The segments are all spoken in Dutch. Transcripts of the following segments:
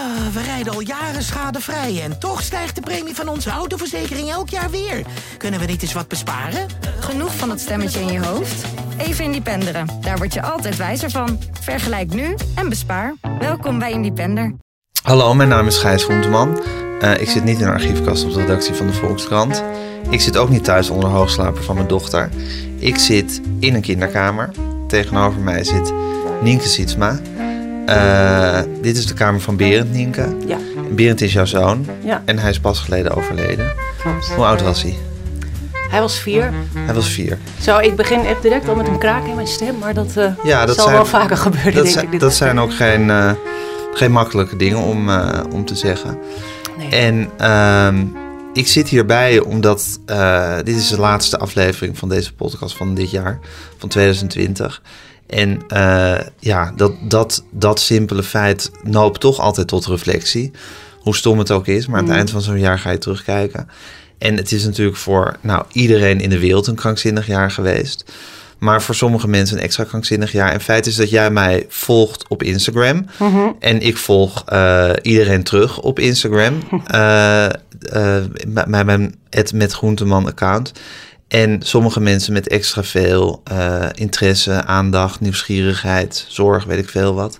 Ah, we rijden al jaren schadevrij en toch stijgt de premie van onze autoverzekering elk jaar weer. Kunnen we niet eens wat besparen? Genoeg van dat stemmetje in je hoofd? Even Independeren. Daar word je altijd wijzer van. Vergelijk nu en bespaar. Welkom bij Independer. Hallo, mijn naam is Gijs Groenteman. Uh, ik zit niet in een archiefkast op de redactie van de Volkskrant. Ik zit ook niet thuis onder de hoogslaper van mijn dochter. Ik zit in een kinderkamer. Tegenover mij zit Nienke Sietsma. Uh, dit is de kamer van Berend, Nienke. Ja. Berend is jouw zoon. Ja. En hij is pas geleden overleden. Klopt. Hoe oud was hij? Hij was vier. Hij was vier. Zo, ik begin echt direct al met een kraak in mijn stem, maar dat, uh, ja, dat zal zijn, wel vaker gebeuren, dat denk zijn, ik. Dat zijn ook geen, uh, geen makkelijke dingen om, uh, om te zeggen. Nee. En uh, ik zit hierbij omdat dit is de laatste aflevering van deze podcast van dit jaar, van 2020. En uh, ja, dat, dat, dat simpele feit noopt toch altijd tot reflectie. Hoe stom het ook is, maar aan het Mm. eind van zo'n jaar ga je terugkijken. En het is natuurlijk voor nou, iedereen in de wereld een krankzinnig jaar geweest. Maar voor sommige mensen een extra krankzinnig jaar. En feit is dat jij mij volgt op Instagram. Mhm. En ik volg uh, iedereen terug op Instagram. uh, bij mijn het met Groenteman account. En sommige mensen met extra veel uh, interesse, aandacht, nieuwsgierigheid, zorg, weet ik veel wat.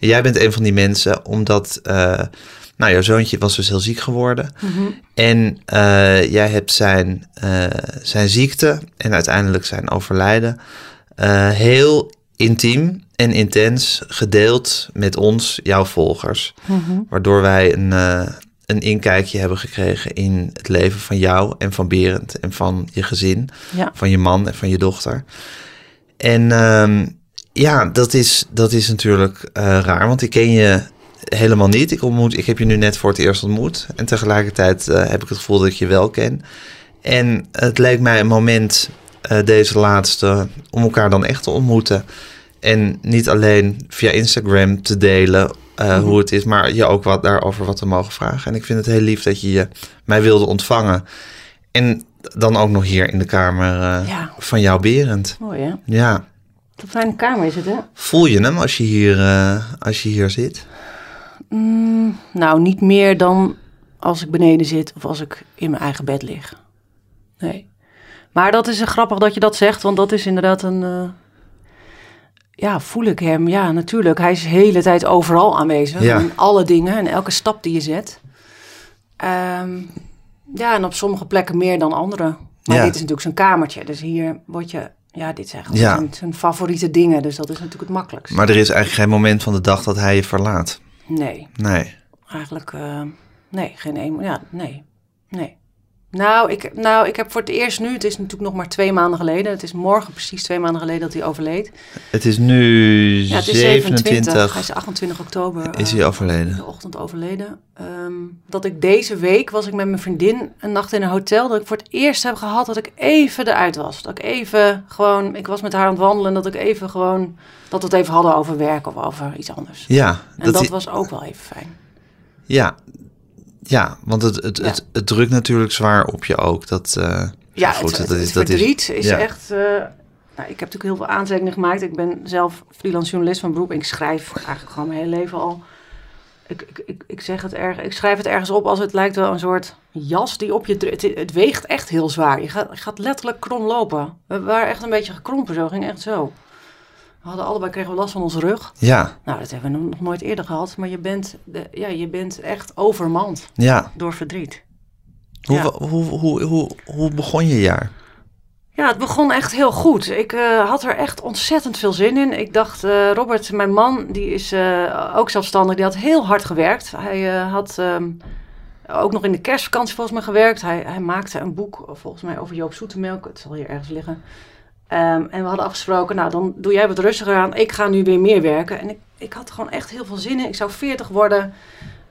En jij bent een van die mensen, omdat uh, nou, jouw zoontje was dus heel ziek geworden. Mhm. En uh, jij hebt zijn, zijn ziekte en uiteindelijk zijn overlijden heel intiem en intens gedeeld met ons, jouw volgers. Mm-hmm. Waardoor wij een een inkijkje hebben gekregen in het leven van jou en van Berend en van je gezin, ja. van je man en van je dochter. En uh, ja, dat is, dat is natuurlijk uh, raar, want ik ken je helemaal niet. Ik, ontmoet, ik heb je nu net voor het eerst ontmoet en tegelijkertijd uh, heb ik het gevoel dat ik je wel ken. En het leek mij een moment, uh, deze laatste, om elkaar dan echt te ontmoeten. En niet alleen via Instagram te delen uh, mm-hmm. hoe het is, maar je ook wat daarover wat te mogen vragen. En ik vind het heel lief dat je, je mij wilde ontvangen. En dan ook nog hier in de kamer uh, ja. van jouw Berend. Mooi hè? Ja. Wat een fijne kamer is het hè? Voel je hem als je hier, uh, als je hier zit? Mm, nou, niet meer dan als ik beneden zit of als ik in mijn eigen bed lig. Nee. Maar dat is grappig dat je dat zegt, want dat is inderdaad een ja, voel ik hem. Ja, natuurlijk. Hij is de hele tijd overal aanwezig. Ja. In alle dingen en elke stap die je zet. Um, ja, en op sommige plekken meer dan andere. Maar Ja. dit is natuurlijk zijn kamertje. Dus hier word je... Ja, dit zijn gewoon Ja. zijn, zijn favoriete dingen. Dus dat is natuurlijk het makkelijkst. Maar er is eigenlijk geen moment van de dag dat hij je verlaat. Nee, Nee. eigenlijk... eh, nee, geen emo- Ja, nee. Nee. Nou ik, nou, ik heb voor het eerst nu... Het is natuurlijk nog maar twee maanden geleden. Het is morgen precies twee maanden geleden dat hij overleed. Het is nu Ja, het is 27. 27. Hij is 28 oktober. Is eh, hij overleden? de ochtend overleden. Ehm, dat ik deze week was ik met mijn vriendin een nacht in een hotel. Dat ik voor het eerst heb gehad dat ik even eruit was. Dat ik even gewoon, ik was met haar aan het wandelen. En dat ik even gewoon, dat we het even hadden over werk of over iets anders. Ja, En dat, i- was ook wel even fijn. ja. Ja, want het, het, Ja. Het, het drukt natuurlijk zwaar op je ook. Dat, eh, Ja, goed, het, dat het is, dat is, verdriet is, ja. echt... eh, nou, ik heb natuurlijk heel veel aantekeningen gemaakt. Ik ben zelf freelance journalist van beroep. En ik schrijf eigenlijk gewoon mijn hele leven al. Ik, ik, ik, ik, zeg het erg, ik schrijf het ergens op als het lijkt wel een soort jas die op je drukt. Het, het weegt echt heel zwaar. Je gaat, je gaat letterlijk krom lopen. We waren echt een beetje gekrompen zo. ging echt zo. We hadden allebei kregen we last van onze rug. Ja, Nou, dat hebben we nog nooit eerder gehad. Maar je bent, de, ja, je bent echt overmand ja. door verdriet. Hoe, Ja. hoe, hoe, hoe, hoe begon je jaar? Ja, het begon echt heel goed. Ik eh, had er echt ontzettend veel zin in. Ik dacht, eh, Robert, mijn man, die is eh, ook zelfstandig, die had heel hard gewerkt. Hij had ehm, ook nog in de kerstvakantie volgens mij gewerkt. Hij, hij maakte een boek, volgens mij, over Joop Zoetemelk. Het zal hier ergens liggen. Ehm, en we hadden afgesproken, nou, dan doe jij wat rustiger aan. Ik ga nu weer meer werken. En ik, ik had gewoon echt heel veel zin in. Ik zou 40 worden.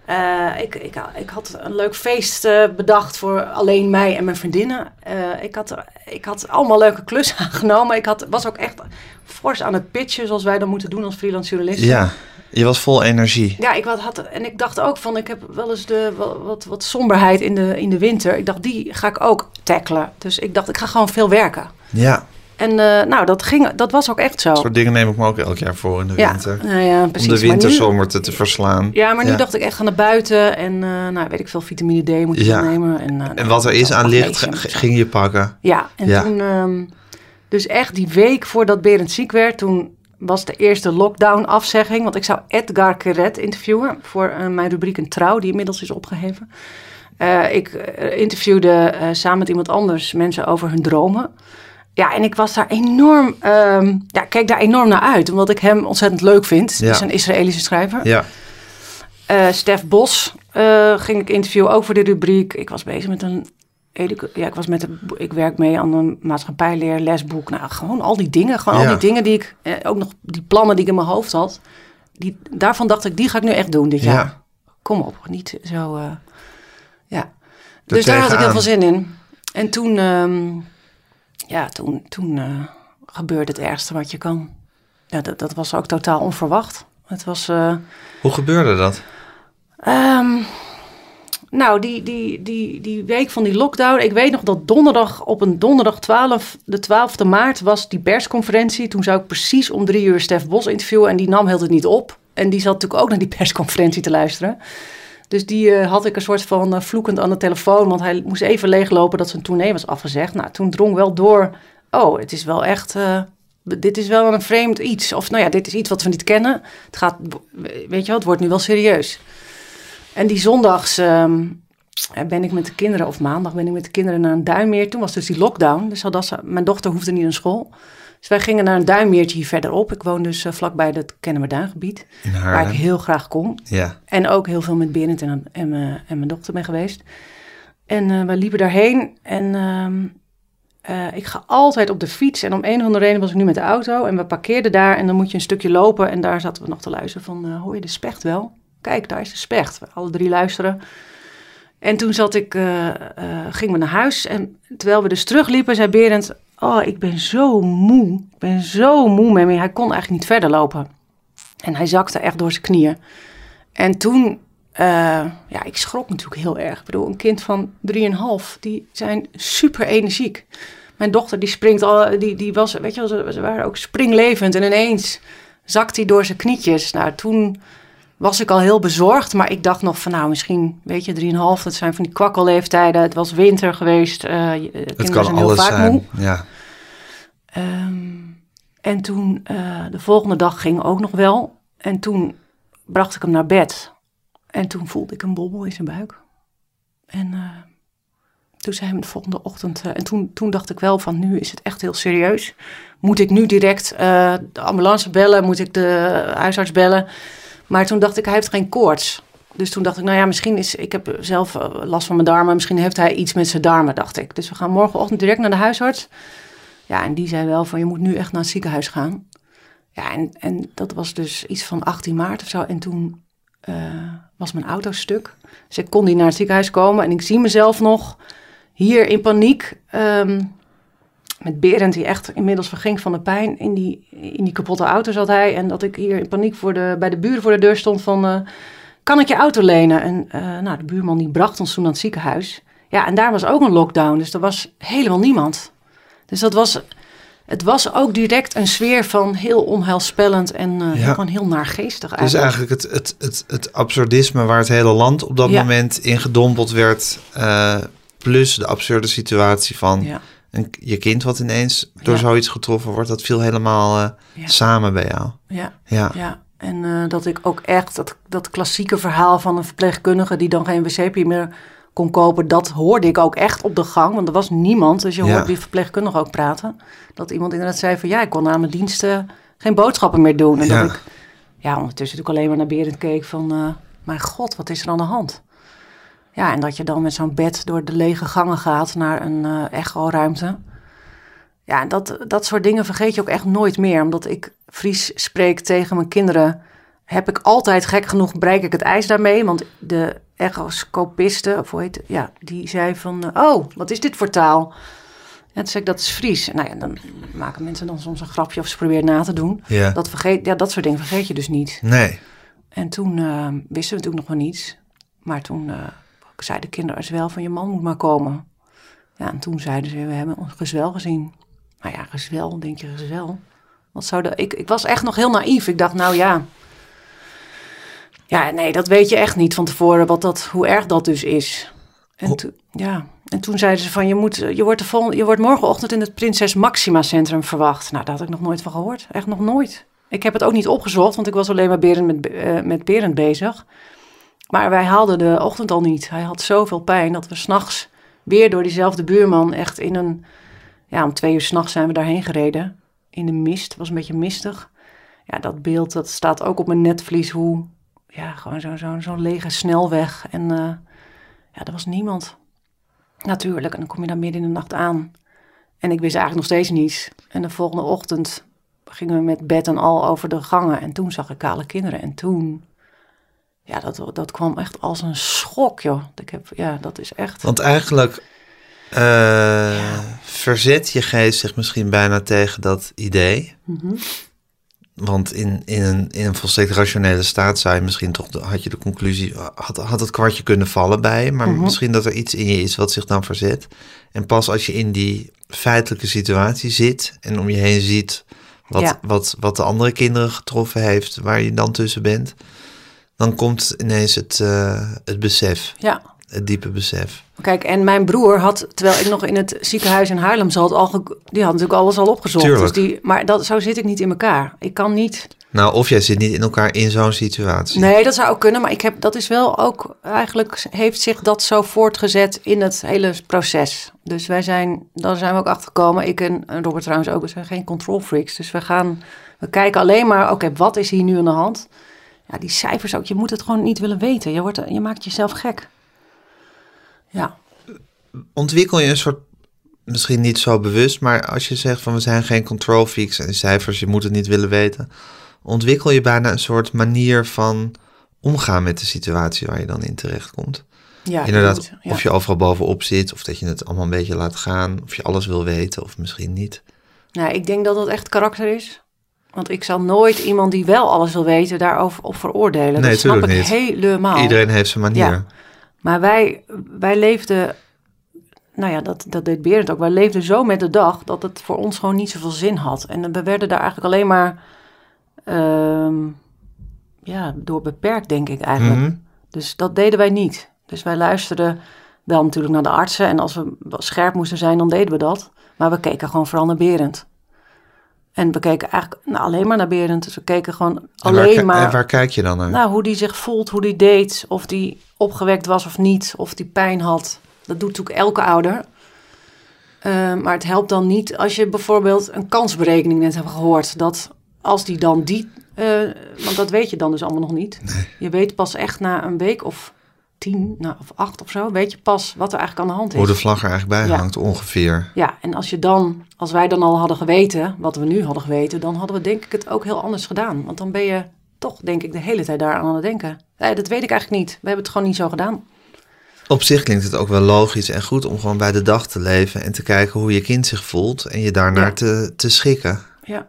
Eh, ik, ik, ik had een leuk feest eh, bedacht voor alleen mij en mijn vriendinnen. Eh, ik, had, ik had allemaal leuke klussen aangenomen. Ik had, was ook echt fors aan het pitchen, zoals wij dat moeten doen als freelance journalisten. Ja, je was vol energie. Ja, ik had, en ik dacht ook van, ik heb wel eens de, wat, wat, wat somberheid in de, in de winter. Ik dacht, die ga ik ook tackelen. Dus ik dacht, ik ga gewoon veel werken. Ja, En eh, nou, dat, ging, dat was ook echt zo. Dat soort dingen neem ik me ook elk jaar voor in de ja, winter. nou ja, precies. Om de winterzomer te verslaan. Ja, maar nu dacht ik echt ga naar buiten en uh, nou weet ik veel, vitamine D moet je Ja. nemen. En, uh, En wat er is aan licht, ging je pakken. Ja, en toen, ehm, dus echt die week voordat Berend ziek werd, toen was de eerste lockdown-afzegging. Want ik zou Edgar Queret interviewen voor eh, mijn rubriek Een Trouw, die inmiddels is opgeheven. Eh, ik eh, interviewde eh, samen met iemand anders mensen over hun dromen. Ja, en ik was daar enorm, ehm, ja, kijk daar enorm naar uit, omdat ik hem ontzettend leuk vind. Ja. Hij is een Israëlische schrijver. Ja, Eh, Stef Bos eh, ging ik interviewen, ook voor de rubriek. Ik was bezig met een. Ja, ik was met een, ik werk mee aan een maatschappijleer, lesboek. Nou, gewoon al die dingen. Gewoon Ja. al die dingen die ik. Eh, ook nog die plannen die ik in mijn hoofd had. Die, daarvan dacht ik, die ga ik nu echt doen dit jaar. ja. Kom op, niet zo. eh, ja. Dus daar had ik heel veel zin in. En toen, ehm, ja, toen, toen eh, gebeurde het ergste wat je kan. Ja, dat, dat was ook totaal onverwacht. Het was. eh, Hoe gebeurde dat? Ehm, nou, die, die, die, die week van die lockdown. Ik weet nog dat donderdag op een donderdag 12, de 12e maart was die persconferentie. Toen zou ik precies om drie uur Stef Bos interviewen en die nam heel het niet op. En die zat natuurlijk ook naar die persconferentie te luisteren. Dus die eh, had ik een soort van eh, vloekend aan de telefoon, want hij moest even leeglopen dat zijn tournee was afgezegd. Nou, toen drong wel door, oh, het is wel echt, eh, dit is wel een vreemd iets. Of nou ja, dit is iets wat we niet kennen. Het gaat, weet je wel, het wordt nu wel serieus. En die zondags ehm, ben ik met de kinderen, of maandag ben ik met de kinderen naar een duinmeer. Toen was dus die lockdown, dus ze, mijn dochter hoefde niet naar school. Dus wij gingen naar een duinmeertje hier verderop. Ik woon dus eh, vlakbij het Kennemerduingebied, In waar ik heel graag kom. Ja. En ook heel veel met Berend en, en, mijn- en mijn dochter ben geweest. En eh, we liepen daarheen en ehm, eh, ik ga altijd op de fiets. En om een of andere reden was ik nu met de auto en we parkeerden daar. En dan moet je een stukje lopen en daar zaten we nog te luisteren van, eh, hoor je de specht wel? Kijk, daar is de specht. We alle drie luisteren. En toen zat ik, eh, eh, gingen we naar huis en terwijl we dus terugliepen, zei Berend, oh, ik ben zo moe. Ik ben zo moe me. Hij kon eigenlijk niet verder lopen. En hij zakte echt door zijn knieën. En toen, eh, ja, ik schrok natuurlijk heel erg. Ik bedoel, een kind van 3,5, die zijn super energiek. Mijn dochter, die springt al, die, die was, weet je wel, ze, waren ook springlevend. En ineens zakt hij door zijn knietjes. Nou, toen was ik al heel bezorgd. Maar ik dacht nog van, nou, misschien, weet je, 3,5, dat zijn van die kwakkelleeftijden. Het was winter geweest. je- Het kan alles vaak zijn. moe. Ja. Ehm, en toen, eh, de volgende dag ging ook nog wel. En toen bracht ik hem naar bed. En toen voelde ik een bobbel in zijn buik. En eh, toen zei hij de volgende ochtend... eh, en toen, toen dacht ik wel van, nu is het echt heel serieus. Moet ik nu direct de ambulance bellen? Moet ik de huisarts bellen? Maar toen dacht ik, hij heeft geen koorts. Dus toen dacht ik, nou ja, misschien is... Ik heb zelf last van mijn darmen. Misschien heeft hij iets met zijn darmen, dacht ik. Dus we gaan morgenochtend direct naar de huisarts. Ja, en die zei wel van je moet nu echt naar het ziekenhuis gaan. Ja, en, en dat was dus iets van 18 maart of zo. En toen eh, was mijn auto stuk. Dus ik kon niet naar het ziekenhuis komen. En ik zie mezelf nog hier in paniek. ehm, met Berend, die echt inmiddels verging van de pijn. In die, in die kapotte auto zat hij. En dat ik hier in paniek voor de, bij de buren voor de deur stond van... eh, kan ik je auto lenen? En eh, nou, de buurman die bracht ons toen naar het ziekenhuis. Ja, en daar was ook een lockdown. Dus er was helemaal niemand. Dus dat was, het was ook direct een sfeer van heel onheilspellend en eh, Ja. gewoon heel naargeestig Dus eigenlijk. eigenlijk het, het, het, het absurdisme waar het hele land op dat Ja. moment in gedompeld werd. eh, plus de absurde situatie van Ja, een, je kind wat ineens door zoiets getroffen wordt. Dat viel helemaal eh, samen bij jou. ja, Ja. ja. En dat ik ook echt dat, dat klassieke verhaal van een verpleegkundige die dan geen wc meer kon kopen, dat hoorde ik ook echt op de gang, want er was niemand. Dus je Ja. hoort die verpleegkundige ook praten. Dat iemand inderdaad zei van ja, ik kon aan mijn diensten geen boodschappen meer doen. En Ja. dat ik ja, ondertussen natuurlijk alleen maar naar Berend keek van, eh, mijn god, wat is er aan de hand? Ja, en dat je dan met zo'n bed door de lege gangen gaat naar een eh echo-ruimte. Ja, en dat, dat soort dingen vergeet je ook echt nooit meer. Omdat ik Fries spreek tegen mijn kinderen, heb ik altijd gek genoeg bereik ik het ijs daarmee. Want de echoscopiste, of hoe heet het, ja, die zei van, eh, oh, wat is dit voor taal? Ja, toen zei ik, dat is Fries. Nou ja, dan maken mensen dan soms een grapje of ze proberen na te doen. Ja. Dat, vergeet, ja, dat soort dingen vergeet je dus niet. Nee. En toen eh, wisten we natuurlijk nog wel niets. Maar toen eh, zei de kinderarts wel van je man moet maar komen. Ja, en toen zeiden ze, we hebben ons gezwel gezien. Nou ja, gezwel, denk je gezwel. Wat zou de, ik, ik was echt nog heel naïef. Ik dacht, nou ja. Ja, nee, dat weet je echt niet van tevoren wat dat, hoe erg dat dus is. En, toen- ja. en toen zeiden ze van, je, moet, je, wordt de vol, je wordt morgenochtend in het Prinses Maxima Centrum verwacht. Nou, daar had ik nog nooit van gehoord. Echt nog nooit. Ik heb het ook niet opgezocht, want ik was alleen maar Berend met, eh, met Berend bezig. Maar wij haalden de ochtend al niet. Hij had zoveel pijn dat we s'nachts weer door diezelfde buurman echt in een... Ja, om twee uur s'nachts zijn we daarheen gereden. In de mist. Het was een beetje mistig. Ja, dat beeld dat staat ook op mijn netvlies. Hoe, ja, gewoon zo'n zo, zo'n lege snelweg. En eh, ja, er was niemand. Natuurlijk. En dan kom je daar midden in de nacht aan. En ik wist eigenlijk nog steeds niets. En de volgende ochtend gingen we met bed en al over de gangen. En toen zag ik kale kinderen. En toen... Ja, dat, dat kwam echt als een schok, joh. Ik heb, ja, dat is echt... Want eigenlijk eh, verzet je geest zich misschien bijna tegen dat idee. Mhm. Want in, in, een, in een volstrekt rationele staat zou je misschien toch, de- had je de conclusie, had, had het kwartje kunnen vallen bij je. Maar Mhm. misschien dat er iets in je is wat zich dan verzet. En pas als je in die feitelijke situatie zit en om je heen ziet wat, Ja. wat, wat de andere kinderen getroffen heeft, waar je dan tussen bent, dan komt ineens het, eh, het besef, Ja, het diepe besef. Kijk, en mijn broer had, terwijl ik nog in het ziekenhuis in Haarlem zat, al die had natuurlijk alles al opgezocht. Tuurlijk. Dus die, maar dat, zo zit ik niet in elkaar. Ik kan niet. Nou, of jij zit niet in elkaar in zo'n situatie. Nee, dat zou ook kunnen, maar ik heb, dat is wel ook, eigenlijk heeft zich dat zo voortgezet in het hele proces. Dus wij zijn, daar zijn we ook achter gekomen. Ik en, en Robert trouwens ook, we zijn geen control freaks. Dus we gaan, we kijken alleen maar, oké, wat is hier nu aan de hand? Ja, die cijfers ook, je moet het gewoon niet willen weten. Je, wordt, je maakt jezelf gek. Ja. ontwikkel je een soort, misschien niet zo bewust, maar als je zegt van we zijn geen control freaks en die cijfers, je moet het niet willen weten, ontwikkel je bijna een soort manier van omgaan met de situatie waar je dan in terechtkomt. ja Inderdaad, ja. of je overal bovenop zit, of dat je het allemaal een beetje laat gaan, of je alles wil weten, of misschien niet. Nou, ik denk dat dat echt karakter is. Want ik zal nooit iemand die wel alles wil weten daarover op veroordelen. Nee, dat snap ik niet. helemaal. Iedereen heeft zijn manier. Ja. Maar wij, wij leefden, nou ja, dat, dat deed Berend ook. Wij leefden zo met de dag dat het voor ons gewoon niet zoveel zin had. En we werden daar eigenlijk alleen maar ehm, ja, door beperkt, denk ik eigenlijk. Mhm. Dus dat deden wij niet. Dus wij luisterden wel natuurlijk naar de artsen. En als we scherp moesten zijn, dan deden we dat. Maar we keken gewoon vooral naar Berend. En we keken eigenlijk nou, alleen maar naar Berend. Dus we keken gewoon waar, alleen maar... en waar kijk je dan naar? Nou, hoe die zich voelt, hoe die deed, of die opgewekt was of niet, of die pijn had. Dat doet natuurlijk elke ouder. Eh, maar het helpt dan niet als je bijvoorbeeld een kansberekening net hebt gehoord. Dat als die dan die, eh, want dat weet je dan dus allemaal nog niet. Je weet pas echt na een week of tien nou, of acht of zo, weet je pas wat er eigenlijk aan de hand is. Hoe de vlag er eigenlijk bij Ja. hangt, ongeveer. Ja, en als je dan, als wij dan al hadden geweten, wat we nu hadden geweten, dan hadden we denk ik het ook heel anders gedaan. Want dan ben je toch, denk ik, de hele tijd daar aan het denken. Nee, dat weet ik eigenlijk niet. We hebben het gewoon niet zo gedaan. Op zich klinkt het ook wel logisch en goed om gewoon bij de dag te leven en te kijken hoe je kind zich voelt en je daarnaar Ja. te, te schikken. Ja,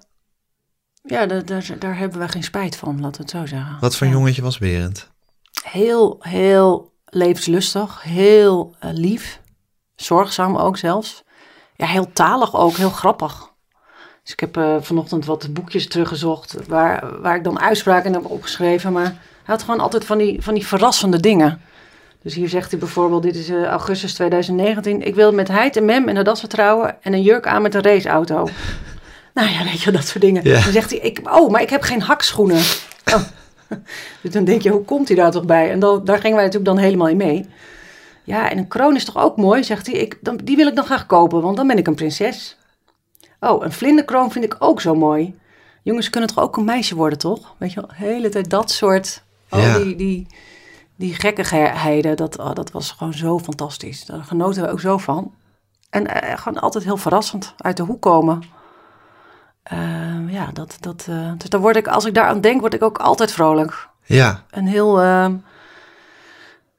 ja daar, daar, daar hebben we geen spijt van, laten we het zo zeggen. Wat voor Ja. jongetje was Berend? Heel, heel levenslustig, heel eh, lief, zorgzaam ook zelfs. Ja, heel talig ook, heel grappig. Dus ik heb eh, vanochtend wat boekjes teruggezocht waar, waar ik dan uitspraken heb opgeschreven. Maar hij had gewoon altijd van die, van die verrassende dingen. Dus hier zegt hij bijvoorbeeld, dit is eh, augustus 2019. Ik wil met heid en mem en een das vertrouwen en een jurk aan met een raceauto. nou ja, weet je, dat soort dingen. Ja. Dan zegt hij, ik, oh, maar ik heb geen hakschoenen. Oh. Dus dan denk je, hoe komt hij daar toch bij? En dan, daar gingen wij natuurlijk dan helemaal in mee. Ja, en een kroon is toch ook mooi, zegt hij. Ik, dan, die wil ik dan graag kopen, want dan ben ik een prinses. Oh, een vlinderkroon vind ik ook zo mooi. Jongens kunnen toch ook een meisje worden, toch? Weet je wel, de hele tijd dat soort... Oh, Ja. die, die, die gekkigheden, dat, oh, dat was gewoon zo fantastisch. Daar genoten we ook zo van. En eh, gewoon altijd heel verrassend uit de hoek komen. Eh, ja, dat, dat, eh, dus dan word ik, als ik daaraan denk, word ik ook altijd vrolijk. Ja, Een heel. ehm,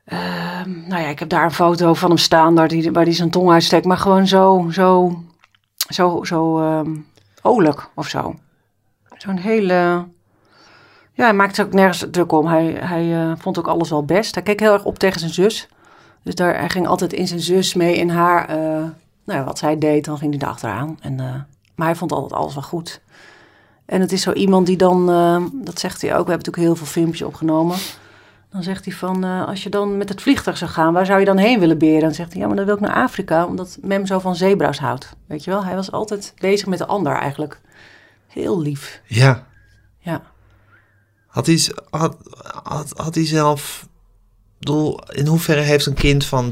ehm, nou ja, ik heb daar een foto van hem staan waar die, waar die zijn tong uitsteekt, maar gewoon zo, zo, zo, zo ehm olijk of zo. Zo'n hele. Ja, hij maakte zich ook nergens druk om. Hij, hij eh, vond ook alles wel best. Hij keek heel erg op tegen zijn zus. Dus daar, hij ging altijd in zijn zus mee in haar. eh, nou ja, wat zij deed, dan ging hij erachteraan. En Maar hij vond altijd alles wel goed. En het is zo iemand die dan, eh, dat zegt hij ook, we hebben natuurlijk heel veel filmpjes opgenomen. Dan zegt hij van, eh, als je dan met het vliegtuig zou gaan, waar zou je dan heen willen beren? Dan zegt hij, ja, maar dan wil ik naar Afrika, omdat Mem zo van zebra's houdt. Weet je wel, hij was altijd bezig met de ander eigenlijk. Heel lief, Ja. ja. Had hij, had, had, had hij zelf... bedoel, in hoeverre heeft een kind van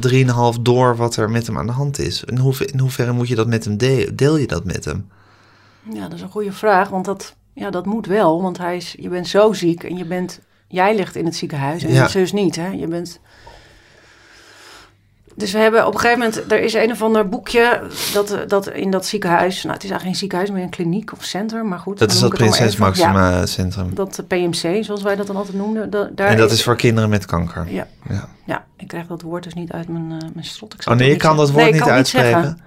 3,5 door wat er met hem aan de hand is? In, hoever, in hoeverre moet je dat met hem delen? Deel je dat met hem? Ja, dat is een goede vraag, want dat, ja, dat moet wel. Want hij is, je bent zo ziek en je bent, jij ligt in het ziekenhuis en Ja. je zus niet. Hè? Je bent... Dus we hebben op een gegeven moment, er is een of ander boekje dat, dat in dat ziekenhuis, nou het is eigenlijk geen ziekenhuis, maar een kliniek of center, maar goed. Dat is dat het Prinses. Maxima Centrum. Dat PMC, zoals wij dat dan altijd noemden. da- daar en dat is voor kinderen met kanker. Ja, Ja. ja, ik krijg dat woord dus niet uit mijn, eh, mijn strot. Ik Oh nee, het je kan dat woord Nee, niet het uitspreken.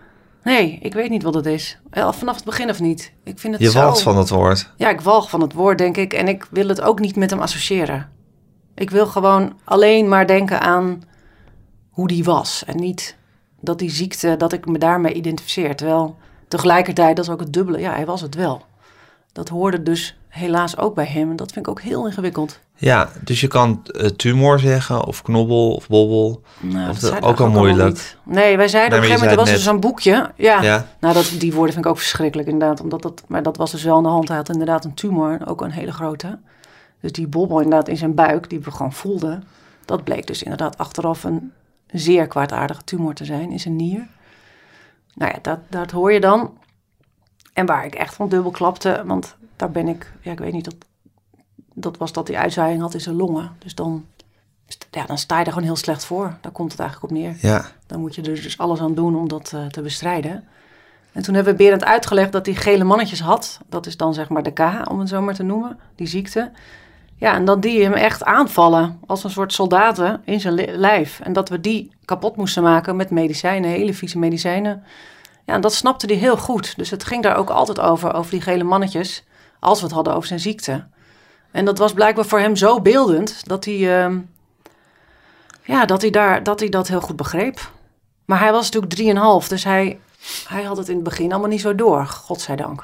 Nee, ik weet niet wat het is. Eh, Vanaf het begin of niet. Ik vind het Je zo... walgt van dat woord. Ja, ik walg van het woord, denk ik. En ik wil het ook niet met hem associëren. Ik wil gewoon alleen maar denken aan hoe die was. En niet dat die ziekte, dat ik me daarmee identificeer. Terwijl tegelijkertijd, dat is ook het dubbele. Ja, hij was het wel. Dat hoorde dus helaas ook bij hem. En dat vind ik ook heel ingewikkeld. Ja, dus je kan eh, tumor zeggen, of knobbel, of bobbel. Nou, Of dat dat zei ook al moeilijk. niet. Nee, wij zeiden Nee, op een maar gegeven moment, er was zei dus zo'n boekje. Ja, Ja. nou dat, die woorden vind ik ook verschrikkelijk inderdaad. Omdat dat, maar dat was dus wel aan de hand. Hij had inderdaad een tumor, ook een hele grote. Dus die bobbel inderdaad in zijn buik, die we gewoon voelden. Dat bleek dus inderdaad achteraf een zeer kwaadaardige tumor te zijn in zijn nier. Nou ja, dat, dat hoor je dan. En waar ik echt van dubbel klapte, want daar ben ik, ja ik weet niet, dat, dat was dat hij uitzaaiing had in zijn longen. Dus dan, ja, dan sta je er gewoon heel slecht voor. Daar komt het eigenlijk op neer. Ja, Dan moet je er dus alles aan doen om dat eh, te bestrijden. En toen hebben we Berend uitgelegd dat hij gele mannetjes had. Dat is dan zeg maar de K, om het zo maar te noemen, die ziekte. Ja, en dat die hem echt aanvallen als een soort soldaten in zijn li- lijf. En dat we die kapot moesten maken met medicijnen, hele vieze medicijnen. Ja, en dat snapte hij heel goed. Dus het ging daar ook altijd over, over die gele mannetjes, als we het hadden over zijn ziekte. En dat was blijkbaar voor hem zo beeldend dat hij, ehm, ja, dat, hij daar, dat hij dat heel goed begreep. Maar hij was natuurlijk 3,5, dus hij, hij had het in het begin allemaal niet zo door, godzijdank.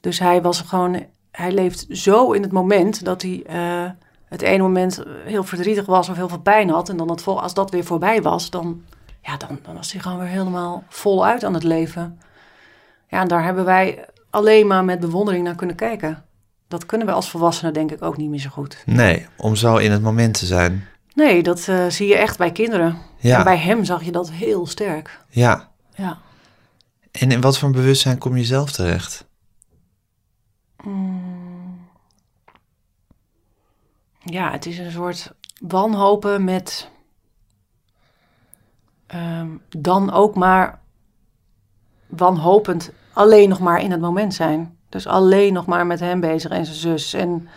Dus hij was gewoon, hij leeft zo in het moment dat hij eh, het ene moment heel verdrietig was of heel veel pijn had. En dan het vol, als dat weer voorbij was, dan, ja, dan, dan was hij gewoon weer helemaal voluit aan het leven. Ja, en daar hebben wij alleen maar met bewondering naar kunnen kijken. Dat kunnen we als volwassenen denk ik ook niet meer zo goed. nee, om zo in het moment te zijn. Nee, dat eh, zie je echt bij kinderen. Ja. En bij hem zag je dat heel sterk. Ja. Ja. En in wat voor een bewustzijn kom je zelf terecht? Ja, het is een soort wanhopen met ehm, dan ook maar wanhopend alleen nog maar in het moment zijn. Dus alleen nog maar met hem bezig en zijn zus. En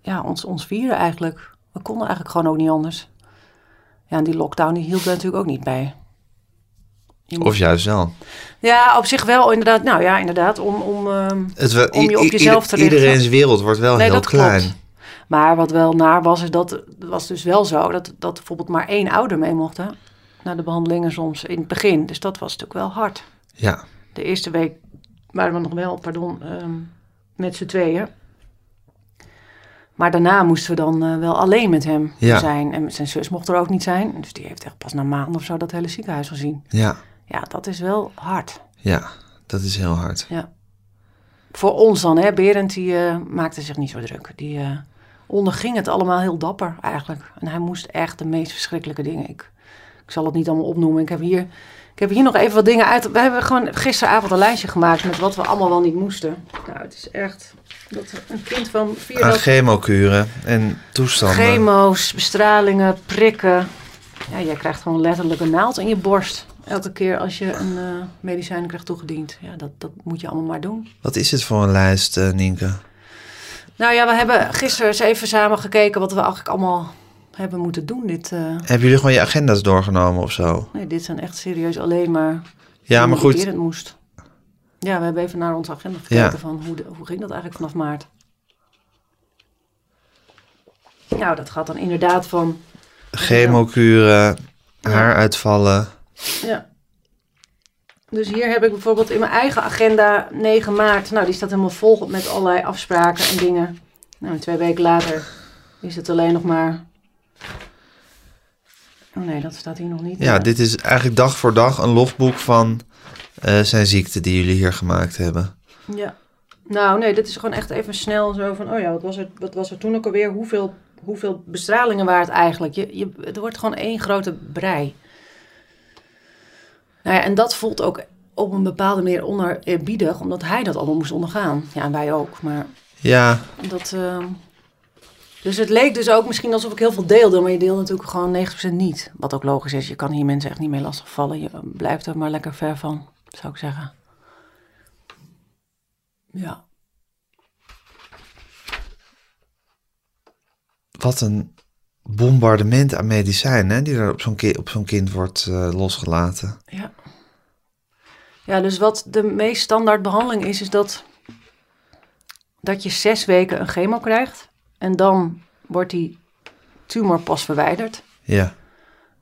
ja, ons, ons vieren eigenlijk. We konden eigenlijk gewoon ook niet anders. Ja, en die lockdown die hield er natuurlijk ook niet bij. Moet- Of juist wel? Ja, op zich wel inderdaad. Nou ja, inderdaad. Om, om, ehm, Het, wel- Om je op jezelf te richten. Iedereen's wereld wordt wel Nee, heel klein. klopt. Maar wat wel naar was, is dat was dus wel zo dat, dat bijvoorbeeld maar één ouder mee mocht hè, naar de behandelingen soms in het begin. Dus dat was natuurlijk wel hard. Ja, De eerste week waren we nog wel, pardon, ehm, met z'n tweeën. Maar daarna moesten we dan eh, wel alleen met hem Ja. zijn. En zijn zus mocht er ook niet zijn. Dus die heeft echt pas na maanden of zo dat hele ziekenhuis gezien. ja, Ja, dat is wel hard. ja. Dat is heel hard. Ja. Voor ons dan, hè. Berend die eh, maakte zich niet zo druk. Die eh, onderging het allemaal heel dapper eigenlijk. En hij moest echt de meest verschrikkelijke dingen. Ik, ik zal het niet allemaal opnoemen. Ik heb hier, ik heb hier nog even wat dingen uit. We hebben gewoon gisteravond een lijstje gemaakt met wat we allemaal wel niet moesten. Nou, het is echt dat een kind van vier Aan dat chemokuren en toestanden. chemo's, bestralingen, prikken. Ja, jij krijgt gewoon letterlijk een naald in je borst. Elke keer als je een eh, medicijn krijgt toegediend. Ja, dat, dat moet je allemaal maar doen. Wat is het voor een lijst, eh, Nienke? Nou ja, we hebben gisteren eens even samen gekeken wat we eigenlijk allemaal hebben moeten doen. Dit, eh, Hebben jullie gewoon je agenda's doorgenomen of zo? nee, dit zijn echt serieus alleen maar. Ja, maar goed. het moest. Ja, we hebben even naar onze agenda gekeken Ja. van hoe, de- hoe ging dat eigenlijk vanaf maart. Nou, dat gaat dan inderdaad van. Chemokuren, haaruitvallen. Ja. Dus hier heb ik bijvoorbeeld in mijn eigen agenda 9 maart. Nou, die staat helemaal vol met allerlei afspraken en dingen. Nou, twee weken later is het alleen nog maar. Oh nee, dat staat hier nog niet. Ja, dit is eigenlijk dag voor dag een lofboek van eh, zijn ziekte die jullie hier gemaakt hebben. Ja. Nou, nee, dit is gewoon echt even snel zo van, oh ja, wat was er, wat was er toen ook alweer? Hoeveel, hoeveel bestralingen waren het eigenlijk? Je, je, het wordt gewoon één grote brei. Nou ja, en dat voelt ook op een bepaalde manier oneerbiedig, omdat hij dat allemaal moest ondergaan. Ja, en wij ook, maar Ja, dat... ehm, Dus het leek dus ook misschien alsof ik heel veel deelde, maar je deelt natuurlijk gewoon 90% niet. Wat ook logisch is, je kan hier mensen echt niet mee lastigvallen. Je blijft er maar lekker ver van, zou ik zeggen. Ja. wat een bombardement aan medicijnen die er op zo'n ki- op zo'n kind wordt eh, losgelaten. Ja. Ja, dus wat de meest standaard behandeling is, is dat, dat je zes weken een chemo krijgt. En dan wordt die tumor pas verwijderd. Ja,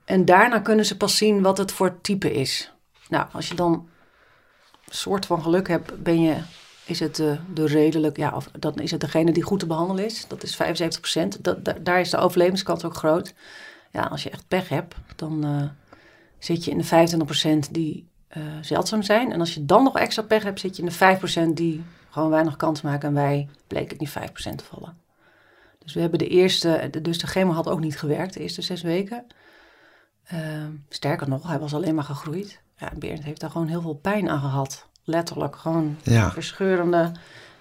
En daarna kunnen ze pas zien wat het voor type is. Nou, als je dan een soort van geluk hebt, ben je, is het de, de redelijk, ja, of dan is het degene die goed te behandelen is. Dat is 75%. Dat, da- daar is de overlevingskans ook groot. Ja, als je echt pech hebt, dan eh, zit je in de 25% die eh, zeldzaam zijn. En als je dan nog extra pech hebt, zit je in de 5% die gewoon weinig kans maken. En wij bleken die 5% te vallen. Dus we hebben de eerste, dus de chemo had ook niet gewerkt, de eerste zes weken. Eh, sterker nog, hij was alleen maar gegroeid. Ja, heeft daar gewoon heel veel pijn aan gehad. Letterlijk, gewoon Ja. verscheurende.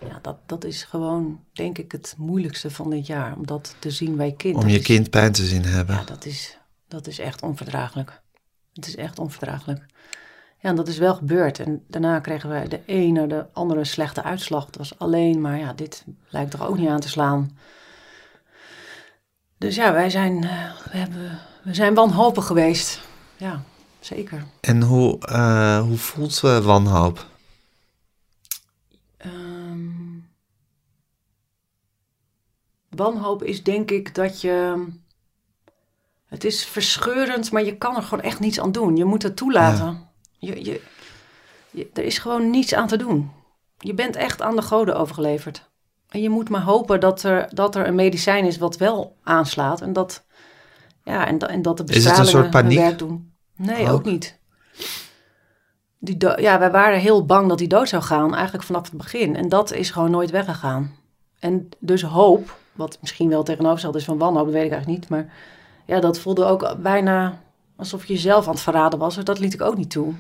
Ja, dat, dat is gewoon, denk ik, het moeilijkste van dit jaar. Om dat te zien bij je kind. om je is- kind pijn te zien hebben. Ja, dat is, dat is echt onverdraaglijk. Het is echt onverdraaglijk. Ja, en dat is wel gebeurd. En daarna kregen we de ene, de andere slechte uitslag. Het was alleen maar, ja, dit lijkt toch ook niet aan te slaan. Dus ja, wij zijn, eh, we hebben, we zijn wanhopig geweest. Ja, zeker. En hoe, eh, hoe voelt eh, wanhoop? Wanhoop is denk ik dat je. Het is verscheurend, maar je kan er gewoon echt niets aan doen. Je moet het toelaten. Je, je, je- er is gewoon niets aan te doen. Je bent echt aan de goden overgeleverd. En je moet maar hopen dat er, dat er een medicijn is wat wel aanslaat. En dat, ja, en, da- en dat de Is het een bestralingen hun werk doen. Nee, Ook? ook niet. Die do- ja, wij waren heel bang dat hij dood zou gaan, eigenlijk vanaf het begin. En dat is gewoon nooit weggegaan. En dus hoop, wat misschien wel tegenovergesteld is van wanhoop, dat weet ik eigenlijk niet. Maar ja, dat voelde ook bijna alsof je jezelf aan het verraden was. Dus dat liet ik ook niet toe.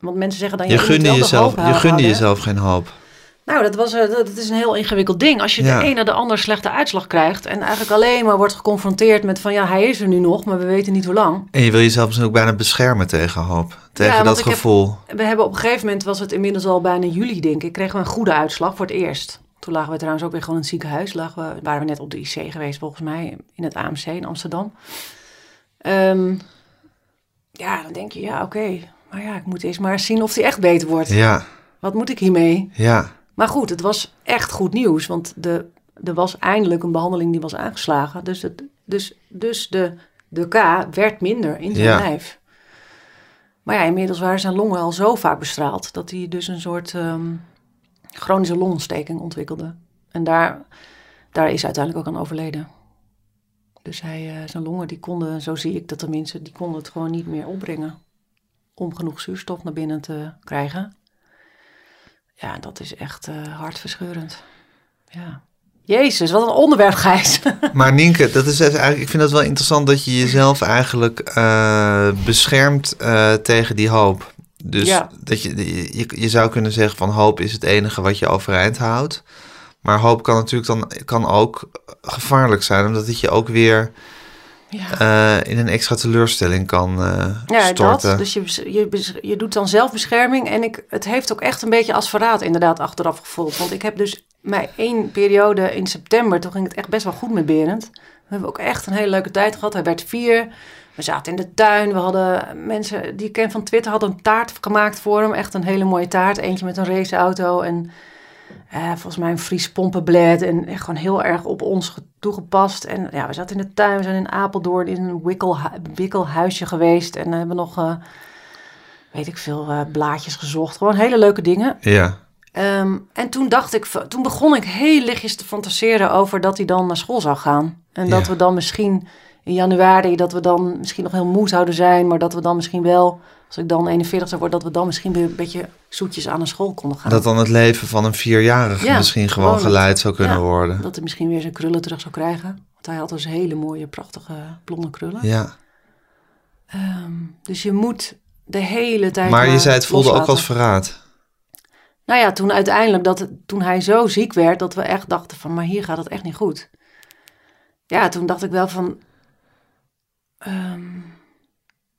Want mensen zeggen dan... Je moet gunde, jezelf, je gunde jezelf geen hoop. Nou, dat, was, eh, dat, is een heel ingewikkeld ding. Als je Ja. de ene de ander slechte uitslag krijgt... en eigenlijk alleen maar wordt geconfronteerd met van... ja, hij is er nu nog, maar we weten niet hoe lang. En je wil jezelf misschien ook bijna beschermen tegen hoop. Tegen dat heb- gevoel. We hebben op een gegeven moment, was het inmiddels al bijna juli, denk ik... kregen we een goede uitslag voor het eerst. Toen lagen we trouwens ook weer gewoon in het ziekenhuis. Lagen we, waren we net op de IC geweest, volgens mij, in het AMC in Amsterdam. Ehm, ja, dan denk je, ja, oké. Maar ja, ik moet eerst maar zien of hij echt beter wordt. Ja, Wat moet ik hiermee? ja, Maar goed, het was echt goed nieuws, want de, er was eindelijk een behandeling die was aangeslagen. Dus, het, dus, dus de, de K werd minder in zijn Ja. lijf. Maar ja, inmiddels waren zijn longen al zo vaak bestraald dat hij dus een soort ehm, chronische longontsteking ontwikkelde. En daar, daar is uiteindelijk ook aan overleden. Dus hij, eh, zijn longen, die konden, zo zie ik dat tenminste, die konden het gewoon niet meer opbrengen. Om genoeg zuurstof naar binnen te krijgen. Ja, dat is echt eh, hartverscheurend. Ja. Jezus, wat een onderwerp, Gijs. Maar Nienke, dat is eigenlijk, ik vind het wel interessant dat je jezelf eigenlijk eh, beschermt tegen die hoop. Dus Ja. dat je, je, je zou kunnen zeggen van hoop is het enige wat je overeind houdt. Maar hoop kan natuurlijk dan kan ook gevaarlijk zijn, omdat het je ook weer ja. eh, in een extra teleurstelling kan eh, Ja, storten. dat. Dus je, je, je doet dan zelfbescherming. En ik, het heeft ook echt een beetje als verraad inderdaad achteraf gevoeld. Want ik heb dus mij één periode in september, toen ging het echt best wel goed met Berend. We hebben ook echt een hele leuke tijd gehad. Hij werd vier. We zaten in de tuin. We hadden mensen die ik ken van Twitter hadden een taart gemaakt voor hem. Echt een hele mooie taart. Eentje met een raceauto en eh, volgens mij een Fries pompenblad. En echt gewoon heel erg op ons ge- toegepast. En ja, we zaten in de tuin. We zijn in Apeldoorn in een wikkelhu- wikkelhuisje geweest. En hebben nog... eh, weet ik veel, eh, blaadjes gezocht. Gewoon hele leuke dingen. Ja. Ehm, en toen dacht ik, toen begon ik heel lichtjes te fantaseren over dat hij dan naar school zou gaan. En dat we dan misschien in januari, dat we dan misschien nog heel moe zouden zijn, maar dat we dan misschien wel, als ik dan 41 zou worden, dat we dan misschien weer een beetje zoetjes aan de school konden gaan. Dat dan het leven van een vierjarige Ja, misschien gewoon gewoon geleid zou kunnen ja, worden. Dat hij misschien weer zijn krullen terug zou krijgen. Want hij had dus hele mooie, prachtige blonde krullen. Ja. Ehm, dus je moet de hele tijd. Maar je zei het voelde ook als verraad. Nou ja, toen uiteindelijk, dat, toen hij zo ziek werd, dat we echt dachten van, maar hier gaat het echt niet goed. Ja, toen dacht ik wel van, ehm,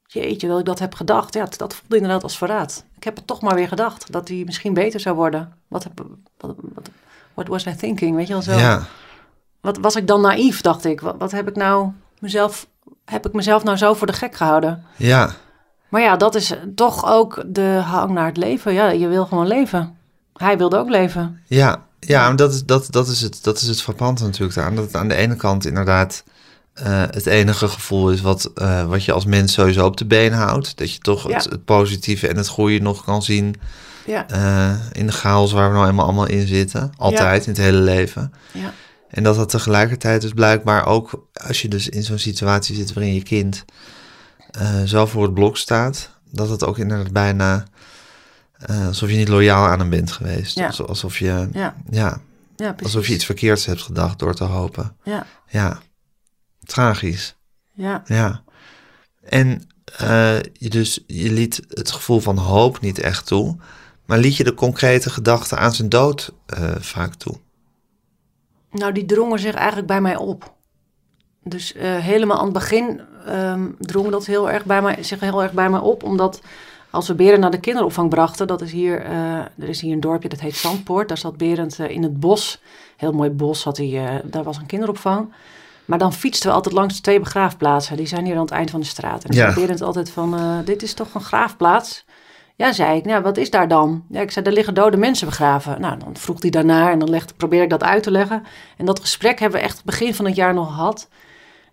jeetje, dat ik dat heb gedacht. Ja, dat voelde inderdaad als verraad. Ik heb het toch maar weer gedacht, dat hij misschien beter zou worden. Wat, heb, wat, wat what was I thinking, weet je wel zo. Ja. Wat was ik dan naïef, dacht ik. Wat, wat heb ik nou mezelf, heb ik mezelf nou zo voor de gek gehouden? Ja. Maar ja, dat is toch ook de hang naar het leven. Ja, je wil gewoon leven. Hij wilde ook leven. Ja, ja dat is, dat, dat is het, dat is het frappante natuurlijk aan. Dat het aan de ene kant inderdaad eh, het enige gevoel is wat, eh, wat je als mens sowieso op de been houdt. Dat je toch het, Ja. het positieve en het goede nog kan zien Ja, eh, in de chaos waar we nou eenmaal allemaal in zitten. Altijd, in het hele leven. ja, En dat dat tegelijkertijd dus blijkbaar ook, als je dus in zo'n situatie zit waarin je kind zo voor het blok staat, dat het ook inderdaad bijna eh, alsof je niet loyaal aan hem bent geweest. Ja. Alsof, je, ja, ja, alsof je iets verkeerds hebt gedacht door te hopen. Ja, Ja, tragisch. ja, Ja. En eh, je, dus, je liet het gevoel van hoop niet echt toe, maar liet je de concrete gedachte aan zijn dood eh, vaak toe. Nou, die drongen zich eigenlijk bij mij op. Dus helemaal aan het begin ehm drong dat heel erg bij mij, zich heel erg bij mij op. Omdat als we Berend naar de kinderopvang brachten, dat is hier, eh, er is hier een dorpje dat heet Zandpoort. Daar zat Berend eh, in het bos. Heel mooi bos had hij, eh, daar was een kinderopvang. Maar dan fietsten we altijd langs de twee begraafplaatsen. Die zijn hier aan het eind van de straat. En dan Ja. zei Berend altijd van, dit is toch een graafplaats? Ja, zei ik. Nou, wat is daar dan? Ja, ik zei, daar liggen dode mensen begraven. Nou, dan vroeg hij daarnaar en dan legde, probeerde ik dat uit te leggen. En dat gesprek hebben we echt begin van het jaar nog gehad.